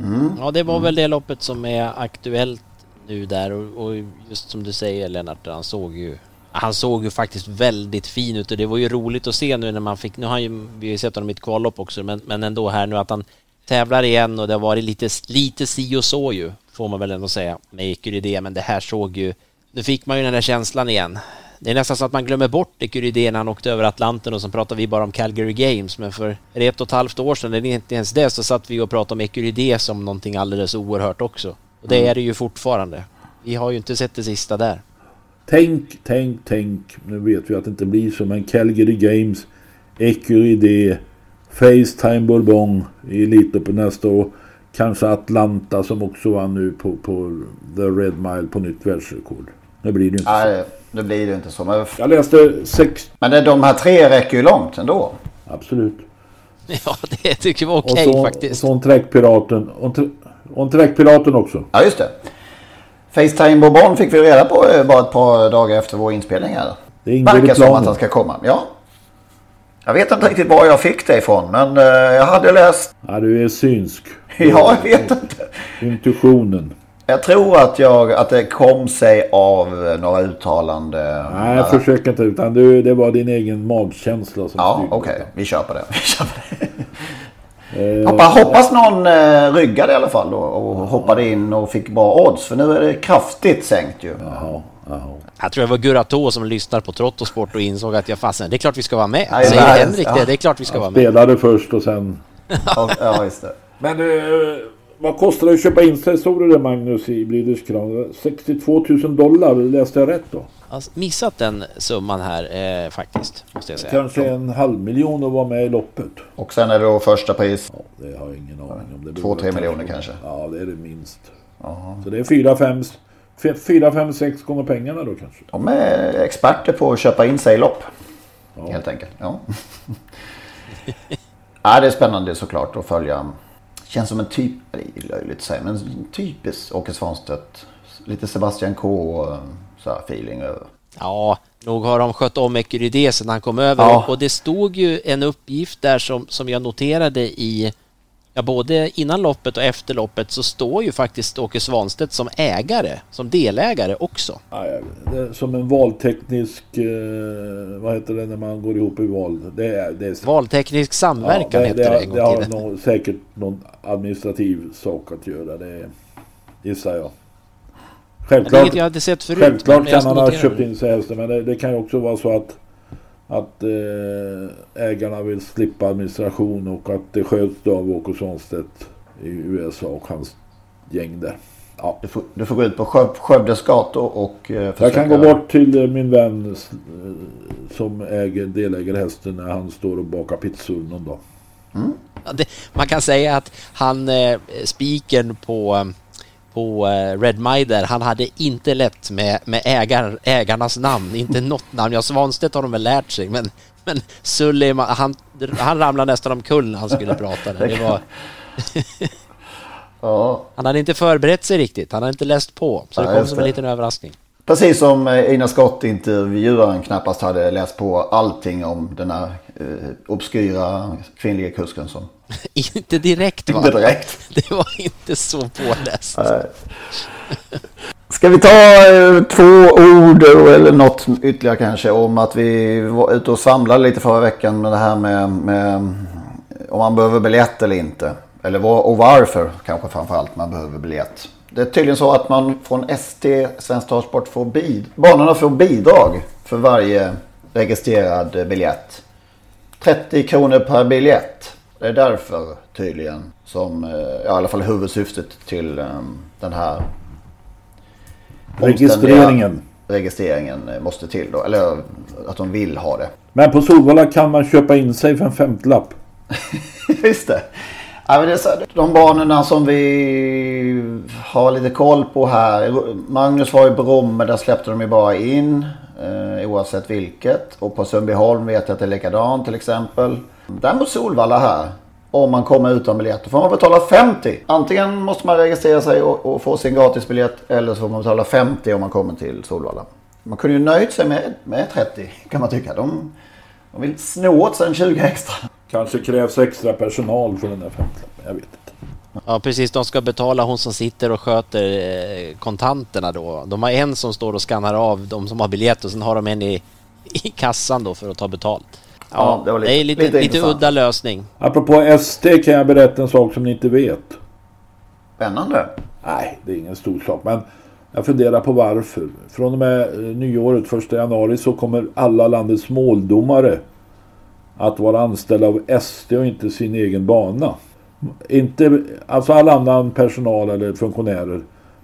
Mm. Ja det var väl det loppet som är aktuellt nu där och, och just som du säger Lennart, han såg ju han såg ju faktiskt väldigt fin ut och det var ju roligt att se nu när man fick, nu har ju, vi har ju sett honom i ett kvallopp också, men, men ändå här nu att han tävlar igen och det har varit lite, lite si och så ju, får man väl ändå säga, med Ecuridé, men det här såg ju, nu fick man ju den där känslan igen. Det är nästan så att man glömmer bort Ecuridé när han åkte över Atlanten och så pratar vi bara om Calgary Games, men för ett och ett halvt år sedan, eller inte ens det, så satt vi och pratade om Ecuridé som någonting alldeles oerhört också. Och det är det ju fortfarande. Vi har ju inte sett det sista där. Tänk, tänk, tänk. Nu vet vi att det inte blir så, men Calgary Games, Ecuride, Facetime Bourbon i Elitloppet nästa år. Kanske Atlanta som också vann nu på, på The Red Mile på nytt världsrekord. Nu blir det inte Nej, det blir det inte så. Men, Jag läste sex... men det, de här tre räcker ju långt ändå. Absolut. Ja, det tycker jag var Och okej så, faktiskt. och så en Träckpiraten. Och, en- och en Träckpiraten också. Ja, just det. Facetime Bourbon fick vi reda på eh, bara ett par dagar efter vår inspelning här. Det Verkar som att han ska komma. Ja. Jag vet inte riktigt var jag fick det ifrån, men eh, jag hade läst... Ja, du är synsk. Ja, jag vet inte. Intuitionen. Jag tror att, jag, att det kom sig av eh, några uttalanden. Nej, jag försöker inte. Utan det, det var din egen magkänsla som Ja, okej. Vi kör på det. Vi kör på det. Eh, Hoppas, hoppas någon eh, ryggade i alla fall då, och hoppade in och fick bra odds. För nu är det kraftigt sänkt ju. Jaha, jaha. Jag tror det var Gurato som lyssnar på Trottosport och insåg att jag fasen, det är klart vi ska vara med. Nej, Säger nej, Henrik ja. det, det är klart vi ska vara Han med. spelade först och sen... Ja, ja just det. Men eh, vad kostar det att köpa in sig? Såg du det Magnus i Crown? 62 000 dollar, läste jag rätt då? Alltså, missat den summan här eh, faktiskt, måste jag säga. Kanske en halv miljon att vara med i loppet. Och sen är det då första pris. Ja, det har jag ingen aning om. Det Två, tre miljoner kanske. Ja, det är det minst. Så det är fyra, fem, fyra, fem, sex gånger pengarna då kanske. De är experter på att köpa in sig i lopp. Helt enkelt. Ja. ja, det är spännande såklart att följa. Känns som en typ, det är löjligt att säga, men typiskt Åke Svanstedt. Lite Sebastian K och så här feeling över. Ja, nog har de skött om Ecuride sedan han kom över. Ja. Och det stod ju en uppgift där som, som jag noterade i Ja, både innan loppet och efter loppet så står ju faktiskt Åke Svanstedt som ägare, som delägare också. Ja, det som en valteknisk... Eh, vad heter det när man går ihop i val? Det är, det är, Valteknisk samverkan det, hette det, det, en det gång i har nog, säkert någon administrativ sak att göra. Det gissar jag. Självklart, jag hade sett förut, självklart jag kan han ha köpt in sig hästen men det, det kan ju också vara så att att eh, ägarna vill slippa administration och att det sköts av Åke Svanstedt i USA och hans gäng där. Ja. Du får, du får gå ut på Skö- Skövdes gator och eh, Jag försöka... kan gå bort till eh, min vän som äger, deläger hästen när han står och bakar pizzor någon dag. Ja, det, man kan säga att han, eh, spiken på, på eh, Red Mider, han hade inte lätt med, med ägar, ägarnas namn, inte något namn. Ja, Svanstedt har de väl lärt sig, men, men Suleiman, han, han ramlade nästan omkull när han skulle prata. Det var, Ja, han hade inte förberett sig riktigt, han hade inte läst på, så det kom som en liten överraskning. Precis som eh, Ina Scott intervjuaren knappast hade läst på allting om den här eh, obskyra kvinnliga kusken som... inte direkt va? Inte direkt. Det var inte så påläst. Ska vi ta eh, två ord eller något ytterligare kanske om att vi var ute och svamlade lite förra veckan med det här med, med om man behöver biljett eller inte. Eller var, och varför kanske framförallt man behöver biljett. Det är tydligen så att man från ST, Svensk Travsport, får bid, banorna får bidrag för varje registrerad biljett. 30 kronor per biljett. Det är därför tydligen som, eh, ja, i alla fall huvudsyftet till eh, den här Registreringen. registreringen måste till då. Eller att de vill ha det. Men på Solvalla kan man köpa in sig för en femtlapp. Just det. Ja, men det är så, de banorna som vi har lite koll på här. Magnus var i Bromme, där släppte de ju bara in. Eh, oavsett vilket. Och på Sundbyholm vet jag att det är likadant till exempel. Däremot Solvalla här. Om man kommer utan biljett. Då får man betala 50. Antingen måste man registrera sig och, och få sin gratisbiljett. Eller så får man betala 50 om man kommer till Solvalla. Man kunde ju nöjt sig med, med 30 kan man tycka. De, de vill sno åt sig en 20 extra. Kanske krävs extra personal för den där femtlappen. Jag vet inte. Ja precis, de ska betala hon som sitter och sköter eh, kontanterna då. De har en som står och skannar av de som har biljett och sen har de en i, i kassan då för att ta betalt. Ja, Ja, det var lite- det är lite, lite lite, udda lösning. Apropå SD kan jag berätta en sak som ni inte vet. Spännande. Nej, det är ingen stor sak. Men jag funderar på varför. Från och med eh, nyåret, 1 januari, så kommer alla landets måldomare att vara anställda av SD och inte sin egen bana. Inte, alltså all annan personal eller funktionärer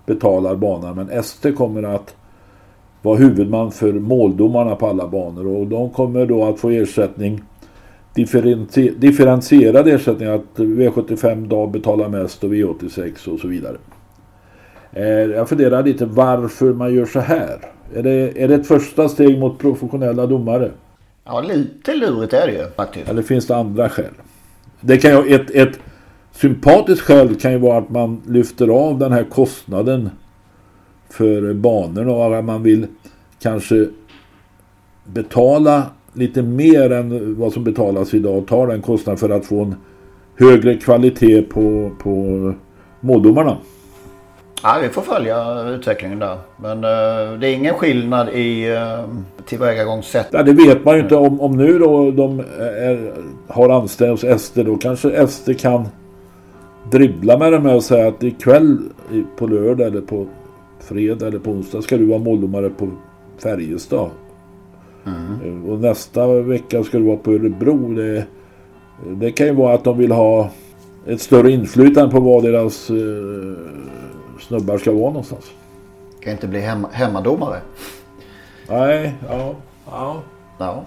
betalar banan men SD kommer att vara huvudman för måldomarna på alla banor och de kommer då att få ersättning differenti- differentierad ersättning att V75 dag betalar mest och V86 och så vidare. Eh, Jag funderar lite varför man gör så här. Är det, är det ett första steg mot professionella domare? Ja, lite lurigt är det ju faktiskt. Eller finns det andra skäl? Det kan ju, ett, ett sympatiskt skäl kan ju vara att man lyfter av den här kostnaden för banorna och man vill kanske betala lite mer än vad som betalas idag och ta den kostnaden för att få en högre kvalitet på, på måldomarna. Ja, vi får följa utvecklingen där. Men eh, det är ingen skillnad i uh, tillvägagångssätt. Ja, det vet man ju inte om, om nu då de är, har anställt hos SD då kanske SD kan dribbla med det med och säga att ikväll på lördag eller på fredag eller på onsdag ska du vara måldomare på Färjestad. Eh, Och nästa vecka ska du vara på Örebro. Det, det kan ju vara att de vill ha ett större inflytande på var deras eh, snubbar ska vara någonstans. Kan inte bli hemma, hemmadomare. Nej, ja. ja. Ja.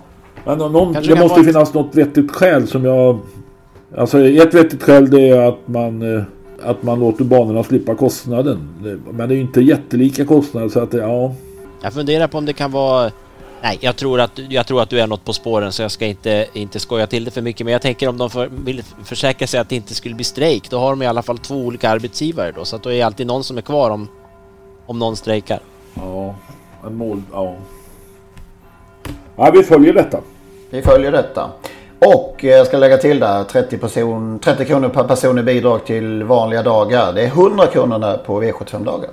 Men nå- någon, det måste vara- finnas något vettigt skäl som jag... Alltså ett vettigt skäl det är att man, eh, att man låter banorna slippa kostnaden. Det- Men det är ju inte jättelika kostnader så att det, ja... Jag funderar på om det kan vara... Nej, jag tror att, jag tror att du är något på spåren så jag ska inte, inte skoja till det för mycket. Men jag tänker om de för, vill försäkra sig att det inte skulle bli strejk, då har de i alla fall två olika arbetsgivare då. Så att då är alltid någon som är kvar om, om någon strejkar. Ja, en mål... Ja. Ja, vi följer detta. Vi följer detta. Och eh, jag ska lägga till där 30, person, 30 kronor per person i bidrag till vanliga dagar. Det är 100 kronor på V75-dagar.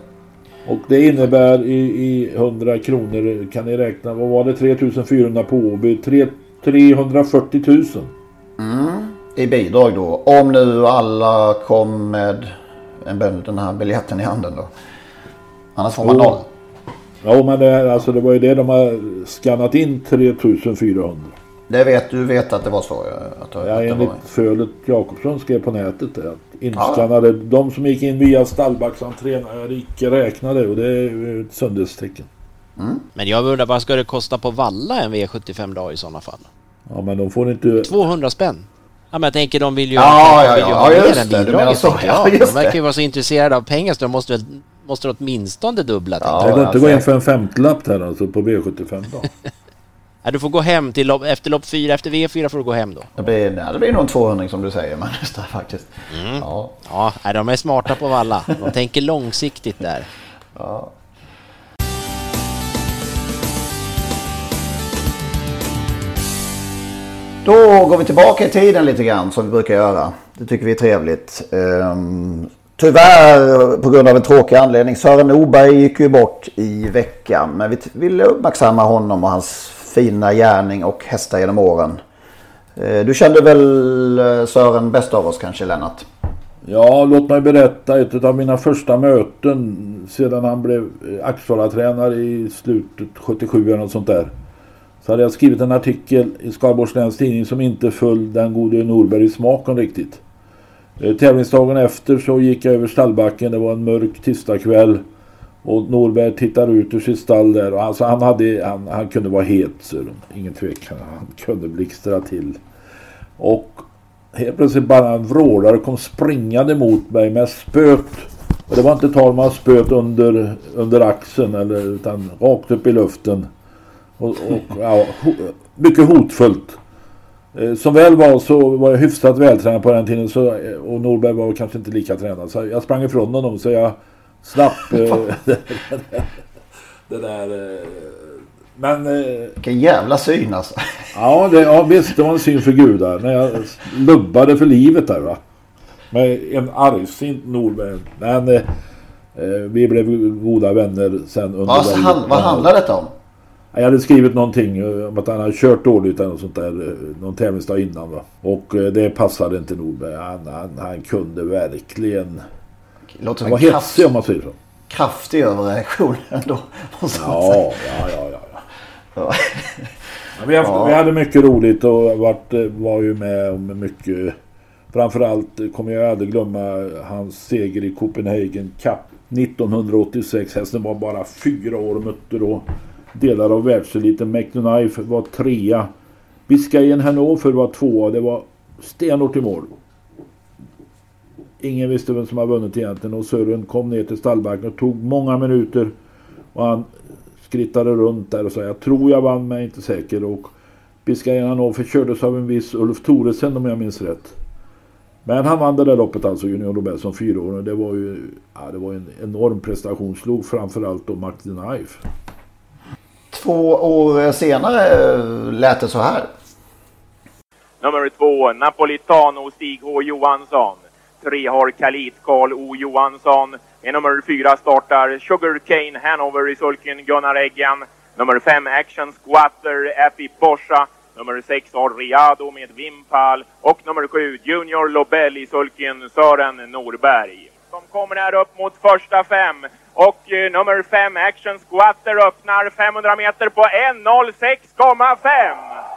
Och det innebär i, i 100 kronor, kan ni räkna, vad var det? 3400 på Åby? Tre- 340 000. Mm. I bidrag då. Om nu alla kom med en, den här biljetten i handen då. Annars får man noll. Ja, men det, alltså, det var ju det de har skannat in 3400. Det vet du vet att det var så? ja, Att, Ja, att det enligt. Fölet Jakobsson skrev på nätet där att inskannade, de som gick in via Stallbacksentrén är icke räknade och det är ju ett sundhetstecken. Men jag undrar vad ska det kosta på Valla en V75 dag i sådana fall? Ja men de får inte... 200 spänn? Ja men jag tänker de vill ju, Ja, ja, ju ja, ha ja, just det, du bidraget, menar så. tänker Ja, just De verkar det. ju vara så intresserade av pengar så de måste väl måste åtminstone dubbla tänker jag går inte gå in för en femtelapp här alltså på V75 då. Ja, du får gå hem till lopp, efter lopp 4, efter V4 får du gå hem då. Det blir, nej, det blir nog en 200 som du säger. Det, faktiskt. Ja. Ja, nej, de är smarta på Valla. De tänker långsiktigt där. Ja. Då går vi tillbaka i tiden lite grann som vi brukar göra. Det tycker vi är trevligt. Ehm, tyvärr på grund av en tråkig anledning. Sören Norberg gick ju bort i veckan. Men vi ville uppmärksamma honom och hans fina gärning och hästar genom åren. Eh, du kände väl eh, Sören bäst av oss kanske Lennart? Ja, låt mig berätta. Ett av mina första möten sedan han blev eh, Axevalla-tränare i slutet 77 eller något sånt där. Så hade jag skrivit en artikel i Skaraborgs Läns Tidning som inte föll den gode Norberg i smaken riktigt. Eh, tävlingsdagen efter så gick jag över stallbacken. Det var en mörk tisdagkväll. Och Norberg tittar ut ur sitt stall där. Och alltså han, hade, han, han kunde vara het, Ingen tvekan. Han kunde blixtra till. Och helt plötsligt bara en vrålare kom springande mot mig med spöt. Och det var inte tal om att spöt under, under axeln eller, utan rakt upp i luften. Och, och ja, ho, mycket hotfullt. Eh, Som väl var så var jag hyfsat vältränad på den tiden så, och Norberg var kanske inte lika tränad. Så jag sprang ifrån honom så jag slapp eh, det, där. eh, Men... eh, Vilken jävla syn alltså. Ja, det, ja visst det var en syn för gudar. När jag lubbade för livet där va. Med en argsint Norberg. Men eh, vi blev goda vänner sen under... Vad, hand, vad handlar detta om? Jag hade skrivit någonting om att han hade kört dåligt eller något sånt där. Någon tävlingsdag innan va. Och eh, det passade inte Norberg. Han, han, han kunde verkligen... Låter som Han var en kraft- hetsig om man säger så. Kraftig överreaktion ändå. Ja, ja, ja, ja. Ja. Vi, har, Ja. vi hade mycket roligt och varit, eh, var ju med om mycket. Framförallt kommer jag aldrig glömma hans seger i Copenhagen Cup 1986. Hästen var bara fyra år och mötte då delar av världseliten. McKnife var trea. Biscayen Hannover var tvåa. Det var stenhårt i mål. Ingen visste vem som har vunnit egentligen och Sören kom ner till stallbacken och tog många minuter. Och han skrittade runt där och sa jag tror jag vann men jag är inte säker. Och Biscayen Hannover kördes av en viss Ulf Thoresen om jag minns rätt. Men han vann det där loppet alltså, Junior Nobel som fyraåring. Det var ju ja, det var en enorm prestation. Slog framförallt då Martin Knife. Två år senare eh, lät det så här. Nummer två, Napolitano, Stig H Johansson. Tre har Kalit, Karl O Johansson. I nummer fyra startar Sugarcane Hanover i sulken Gunnar Eggen. Nummer fem, Action Squatter, Effie Borsa. Nummer sex har Riado med Vimpal. Och nummer sju, Junior Lobel i sulken Sören Norberg. De kommer här upp mot första fem. Och eh, nummer fem, Action Squatter, öppnar 500 meter på 1.06,5.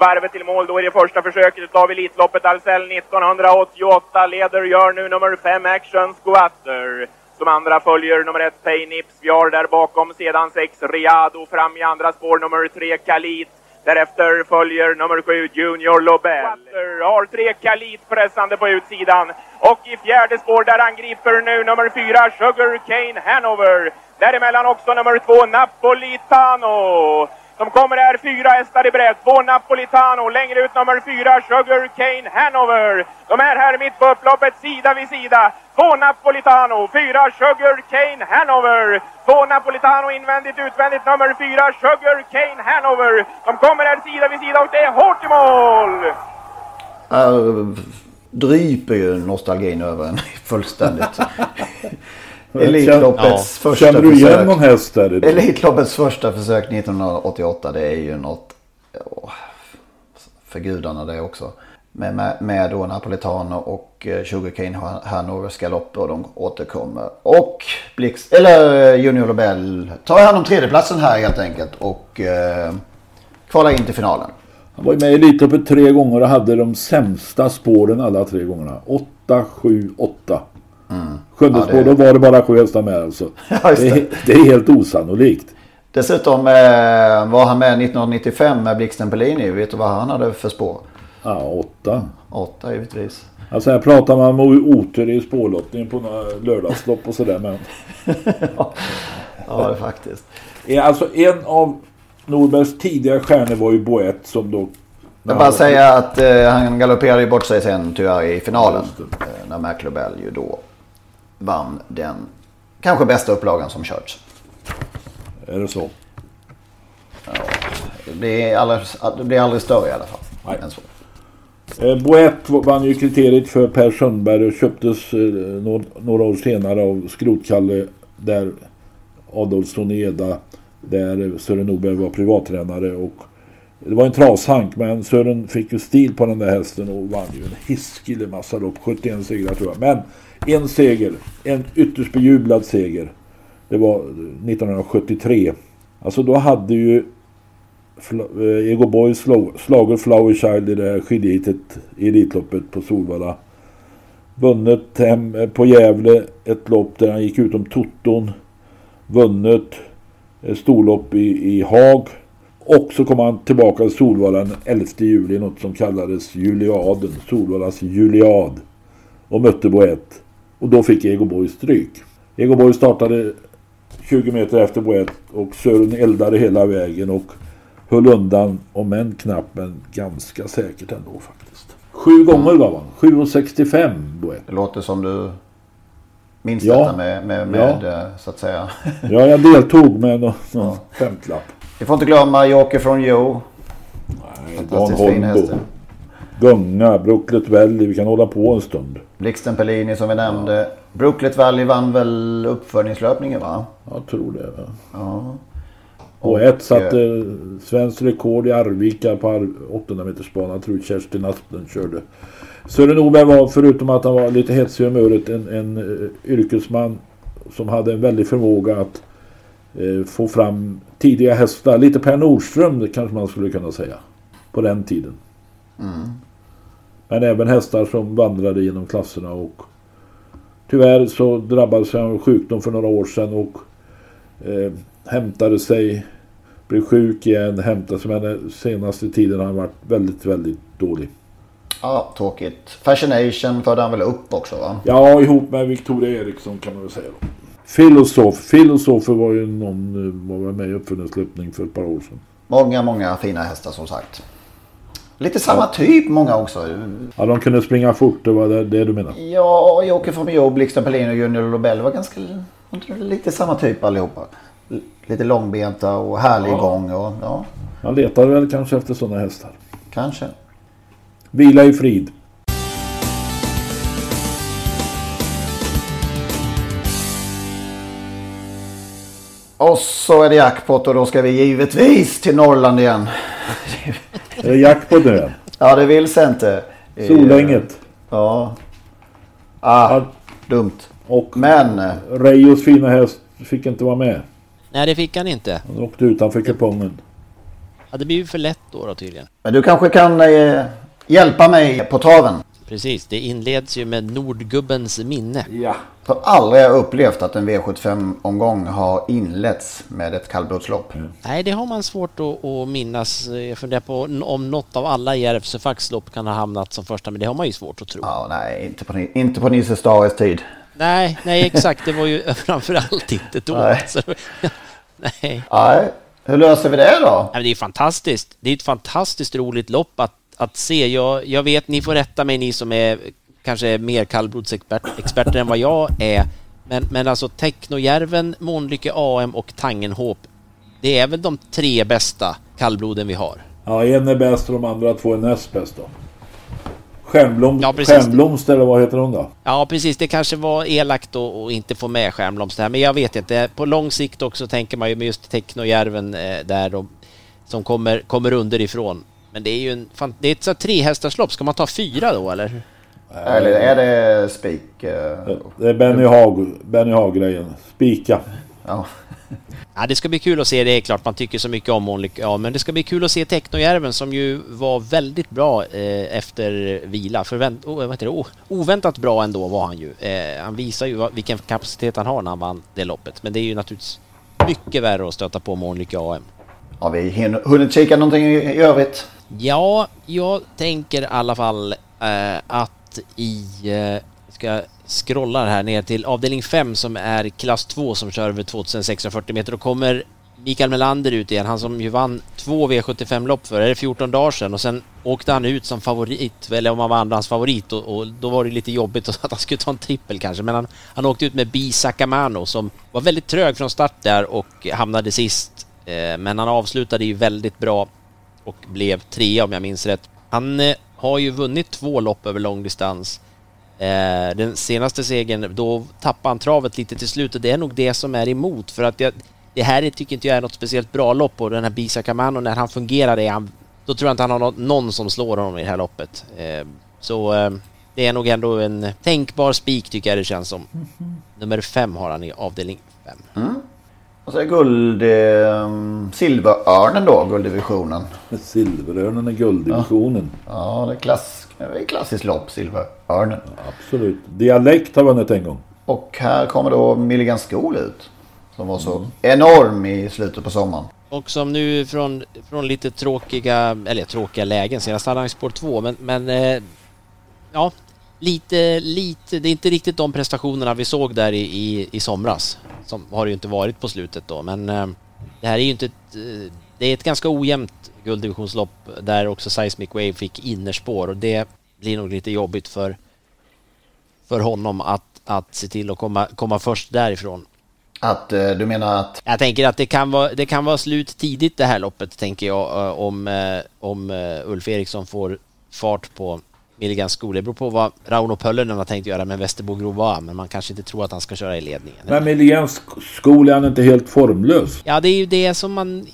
Varvet till mål då i det första försöket av Elitloppet Ahlsell 1988 leder gör nu nummer 5 Action Squatter. Som andra följer nummer 1 Pay Nips. Vi har där bakom sedan 6 Riado fram i andra spår nummer 3 Kalit. Därefter följer nummer 7 Junior Lobel. Squatter har 3 Kalit pressande på utsidan. Och i fjärde spår där angriper nu nummer 4 Sugarcane Hanover. Däremellan också nummer 2 Napolitano. De kommer här fyra hästar i bredd. Två Napolitano, längre ut nummer fyra Sugarcane Hanover. De är här mitt på upploppet sida vid sida. Två Napolitano, fyra Sugarcane Hanover. Två Napolitano invändigt, utvändigt nummer fyra Sugarcane Hanover. De kommer här sida vid sida och det är hårt i mål! Här dryper ju nostalgin över en fullständigt. Elitloppets Ja. första Känner du igen försök. någon häst där idag? Elitloppets första försök 1988 det är ju något åh, för gudarna det också. Med, med, med då Napolitano och eh, Sugarcane Hanover galopp och de återkommer. Och Blix, eller eh, Junior Lobel tar hand om tredjeplatsen här helt enkelt och eh, kvalar in till finalen. Han var ju med i Elitloppet tre gånger och hade de sämsta spåren alla tre gångerna. 8, 7, 8. Sjunde Ja, det- då var det bara sju hästar med alltså. Ja, det. det. är, det är helt osannolikt. Dessutom eh, var han med 1995 med Blixten Pellini. Vet du vad han hade för spår? Ja, åtta. Åtta givetvis. Alltså här pratar man om otur i spårlottningen på några lördagslopp och sådär. Men... Ja, det faktiskt. Ja, Alltså en av Norbergs tidiga stjärnor var ju Boet som då... Jag bara säga att eh, han galopperade bort sig sen tyvärr i finalen. Eh, när McLobel ju då vann den kanske bästa upplagan som körts. Är det så? Det blir aldrig, det blir aldrig större i alla fall. Nej. Än så. Eh, Boet vann ju kriteriet för Per Sundberg och köptes eh, några, några år senare av Skrotkalle där Adolfsson Eda där Sören Norberg var privattränare och det var en trashank men Sören fick ju stil på den där hästen och vann ju en hiskelig massa lopp. 71 segrar tror jag. Men en seger, en ytterst bejublad seger. Det var 1973. Alltså då hade ju eh, Ego Boys slog, slager Flower Child i det här skidheatet i Elitloppet på Solvalla. Vunnit hem eh, på Gävle ett lopp där han gick utom Toton. Vunnit ett storlopp i, i Haag. Och så kom han tillbaka till Solvalla den 11 juli, något som kallades Juliaden, Solvallas Juliad. Och mötte Boett. Och då fick Ego Boy stryk. Ego Boy startade 20 meter efter Boet och Sören eldade hela vägen och höll undan, om än knappt, men ganska säkert ändå faktiskt. Sju gånger gav han. 7,65 Boet. Det låter som du minns Ja. detta med, med, med Ja. eh, så att säga. Ja, jag deltog med någon, någon femtlapp. Vi får inte glömma Joker från Joe. Dan Fantastiskt fin häst. Gunga, Brooklet Valley, vi kan hålla på en stund. Blixten Pellini som vi nämnde. Ja. Brooklet Valley vann väl uppföljningslöpningen va? Jag tror det. Va? Ja. Och, och ett satte eh, svenskt rekord i Arvika på 800 metersbanan. tror Kerstin Aspen körde. Sören Oberg var, förutom att han var lite hetsig i humöret, en, en uh, yrkesman som hade en väldig förmåga att uh, få fram tidiga hästar. Lite Per Nordström kanske man skulle kunna säga. På den tiden. Mm. Men även hästar som vandrade genom klasserna och tyvärr så drabbades han av sjukdom för några år sedan och eh, hämtade sig, blev sjuk igen, hämtade sig men den senaste tiden har han varit väldigt, väldigt dålig. Ja, tråkigt. Fascination förde han väl upp också va? Ja, ihop med Victoria Eriksson kan man väl säga. Då. Filosof. Filosofer var ju någon, eh, var med i uppföljningslöpning för ett par år sedan. Många, många fina hästar som sagt. Lite samma ja. typ många också. Ja, de kunde springa fort, det var det, det du menar? Ja, Jocke från Mio, Blixten Pelin och Junior Lobel var ganska lite samma typ allihopa. Lite långbenta och härlig ja. gång. Och, ja. Man letar väl kanske efter sådana hästar. Kanske. Vila i frid. Och så är det jackpot och då ska vi givetvis till Norrland igen. Är det jackpot nu Ja, det vill sig inte. Solänget. Ja. Ah, ja. dumt. Och Men... Eh, Reyos fina häst fick inte vara med. Nej, det fick han inte. Han åkte utanför kupongen. Ja, det blir ju för lätt då, då tydligen. Men du kanske kan eh, hjälpa mig på traven? Precis, det inleds ju med Nordgubbens minne. Ja. Jag har aldrig upplevt att en V75-omgång har inletts med ett kallblodslopp. Mm. Nej, det har man svårt att, att, minnas. Jag funderar på om något av alla Järvsöfacks lopp kan ha hamnat som första, men det har man ju svårt att tro. Ja, nej, inte på, inte på Nisse Stares tid. Nej, nej exakt. Det var ju framförallt inte då. Nej. Så, nej. nej. Hur löser vi det då? det är fantastiskt. Det är ett fantastiskt roligt lopp att, att se. Jag, jag vet, ni får rätta mig, ni som är kanske mer kallblodsexperter än vad jag är. Men, men alltså Technojärven, Månlycke AM och Tangenhop, det är väl de tre bästa kallbloden vi har? Ja, en är bäst och de andra två är näst bäst då. Stjärnblom, ja, stjärnblomst eller vad heter hon då? Ja precis, det kanske var elakt att inte få med stjärnblomst här, men jag vet inte. På lång sikt också tänker man ju med just Technojärven eh, där de, som kommer, kommer underifrån. Men det är ju en, det är ett så trehästarslopp, ska man ta fyra då eller? Eller är det spik? Eh? Det är Benny Haag, Benny Haag-grejen. Spika. Ja. Ja, det ska bli kul att se. Det är klart man tycker så mycket om Månlyck. Ja, men det ska bli kul att se Technojärven som ju var väldigt bra eh, efter vila. Förvänt, oh, vad heter det? Oh, oväntat bra ändå var han ju. Eh, han visar ju vilken kapacitet han har när han vann det loppet. Men det är ju naturligtvis mycket värre att stöta på Månlycke AM. Har vi hunnit kika någonting i övrigt? Ja, jag tänker i alla fall eh, att i... Eh, ska scrollar här ner till avdelning 5 som är klass 2 som kör över 2640 meter. och kommer Mikael Melander ut igen, han som ju vann två V75-lopp för, är det 14 dagar sedan och sen åkte han ut som favorit, eller om han var andrans favorit och, och, då var det lite jobbigt att han skulle ta en trippel kanske, men han, han åkte ut med Bi Sakamano som var väldigt trög från start där och hamnade sist. Eh, men han avslutade ju väldigt bra och blev trea om jag minns rätt. Han eh, har ju vunnit två lopp över långdistans Eh, den senaste segern, då tappade han travet lite till slut och det är nog det som är emot för att jag, det här tycker inte jag är något speciellt bra lopp och den här Bisa Camano när han fungerar är han, då tror jag inte han har någon som slår honom i det här loppet. Eh, så eh, det är nog ändå en tänkbar spik tycker jag det känns som. Mm -hmm. Nummer fem har han i avdelning fem. Mm. Och så är guld... Eh, silverörnen då, gulddivisionen. Silverörnen är gulddivisionen. Ja, ja det är klass klassiskt lopp, Silverörnen. Absolut. Dialekt har vunnit en gång. Och här kommer då Milligan School ut. Som var så mm. enorm i slutet på sommaren. Och som nu från, från lite tråkiga, eller tråkiga lägen, senast hade han spår 2 men, men eh, ja, lite, lite, det är inte riktigt de prestationerna vi såg där i, i, i somras. Som har det ju inte varit på slutet då, men eh, det här är ju inte ett, eh, det är ett ganska ojämnt gulddivisionslopp där också Seismic Wave fick innerspår och det blir nog lite jobbigt för, för honom att, att se till att komma, komma först därifrån. Att eh, du menar att? Jag tänker att det kan vara, det kan vara slut tidigt det här loppet tänker jag om, om Ulf Eriksson får fart på Milligans skor. Det beror på vad Rauno Pöllönen har tänkt göra med Västerbo Grova, men man kanske inte tror att han ska köra i ledningen. Men Milligans skor är han inte helt formlös? Ja, det är ju det som man...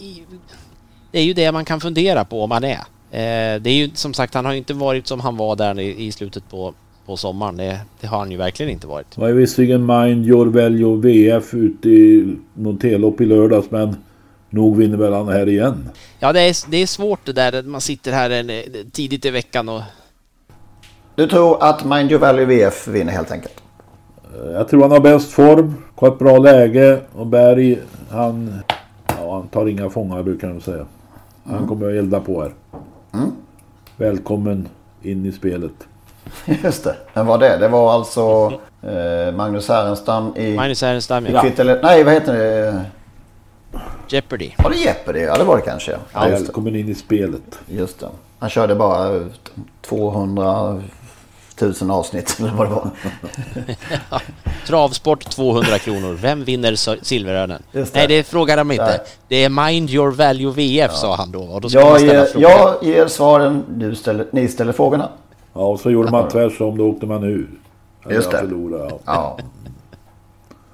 Det är ju det man kan fundera på om han är. Eh, det är ju som sagt, han har ju inte varit som han var där i slutet på, på sommaren. Det, det har han ju verkligen inte varit. Det var ju visserligen Mind Your Value VF ute i något tellopp i lördags, men nog vinner väl han här igen. Ja, det är, det är svårt det där man sitter här en, tidigt i veckan och... Du tror att Mind Your Value VF vinner helt enkelt? Jag tror han har bäst form, har ett bra läge och Berg, han, ja, han tar inga fångar brukar man säga. Han mm. kommer att elda på här. Mm. Välkommen in i spelet. Just det. Men vad det? Det var alltså eh, Magnus Härenstam i... Magnus Härenstam, ja. Eller, nej, vad heter det? Jeopardy. Var det Jeopardy? Ja, det var det kanske. Ja, ja Välkommen in i spelet. Just det. Han körde bara 200 000 avsnitt eller vad det var. ja. Travsport 200 kronor. Vem vinner Silverörnen? Det. Nej, det frågar de inte. Nej. Det är Mind Your Value VF, ja. sa han då. Och då jag, ger, jag ger svaren, du ställer, ni ställer frågorna. Ja, och så gjorde man tvärsom, då åkte man ur. Just det. Förlorade, ja. ja.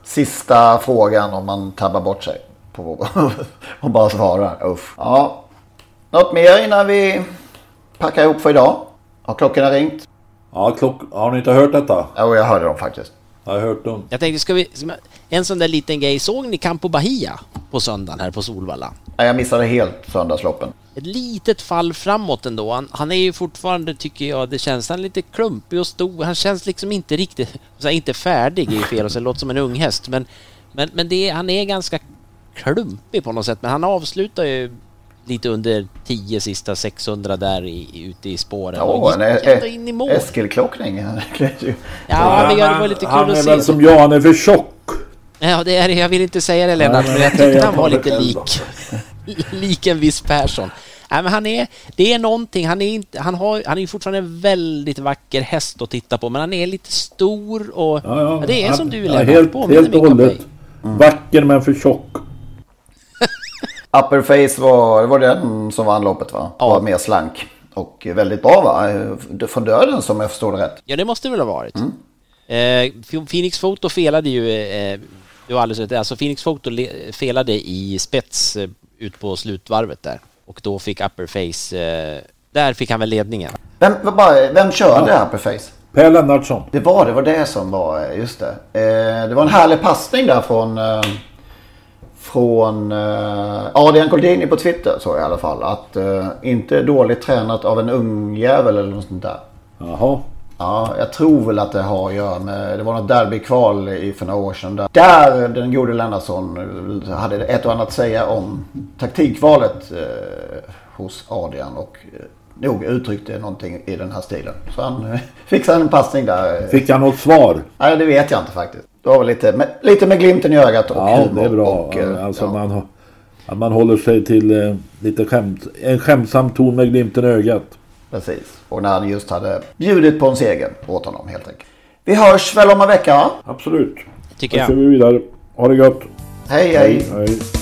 Sista frågan om man tabbar bort sig. På, och bara svarar. Uff. Ja. Något mer innan vi packar ihop för idag? Har klockorna ringt? Ja, klock... har ni inte hört detta? Jo, jag hörde dem faktiskt. Jag har hört dem. Jag tänkte, ska vi... En sån där liten grej. Såg ni Campo Bahia på söndagen här på Solvalla? Nej, jag missade helt söndagsloppen. Ett litet fall framåt ändå. Han, han är ju fortfarande, tycker jag, det känns han lite klumpig och stor. Han känns liksom inte riktigt... Så här, inte färdig i fel och så låter som en ung häst. Men, men, men det, han är ganska klumpig på något sätt. Men han avslutar ju lite under 10 sista 600 där i, ute i spåren. Ja, och gick ändå in i mål. Eskilklockning. ja, men det var lite kul han att se. Han är väl som jag, han är för tjock. Ja, det är Jag vill inte säga det Lennart, men jag tyckte han var lite lik. lik en viss Persson. Nej, men han är, det är någonting, han är, inte, han, har, han är fortfarande en väldigt vacker häst att titta på, men han är lite stor och ja, ja, det är han, som du Lennart, ja, helt, helt och hållet. Mm. Vacker men för tjock. Upperface var, det var den som vann loppet va? Ja. Var mer slank. Och väldigt bra va? Från döden som jag förstår det rätt. Ja det måste det väl ha varit. Mm. Eh, Phoenix Photo felade ju, eh, du har alldeles rätt, alltså Phoenix Photo felade i spets eh, ut på slutvarvet där. Och då fick Upperface, eh, där fick han väl ledningen. Vem, vem körde ja. Upperface? Per Lennartsson. Det var det, var det som var, just det. Eh, det var en härlig passning där från eh, från uh, Adrian Goldini på Twitter så i alla fall. Att uh, inte dåligt tränat av en ung jävel eller något sånt där. Jaha. Ja, jag tror väl att det har att göra med, det var något derbykval för några år sedan. Där, där den gode Lennartsson hade ett och annat att säga om taktikvalet eh, hos Adrian. Och eh, nog uttryckte någonting i den här stilen. Så han fixade en passning där. Fick han något svar? Nej, det vet jag inte faktiskt. Det var lite med, lite med glimten i ögat och Ja, humor det är bra. Och, eh, alltså ja. man, att man håller sig till eh, lite skämt, en skämtsam ton med glimten i ögat. Precis. Och när han just hade bjudit på en seger åt honom helt enkelt. Vi hörs väl om en vecka va? Absolut. Tycker jag. Då kör vi vidare. Ha det gott. hej. hej. hej. hej.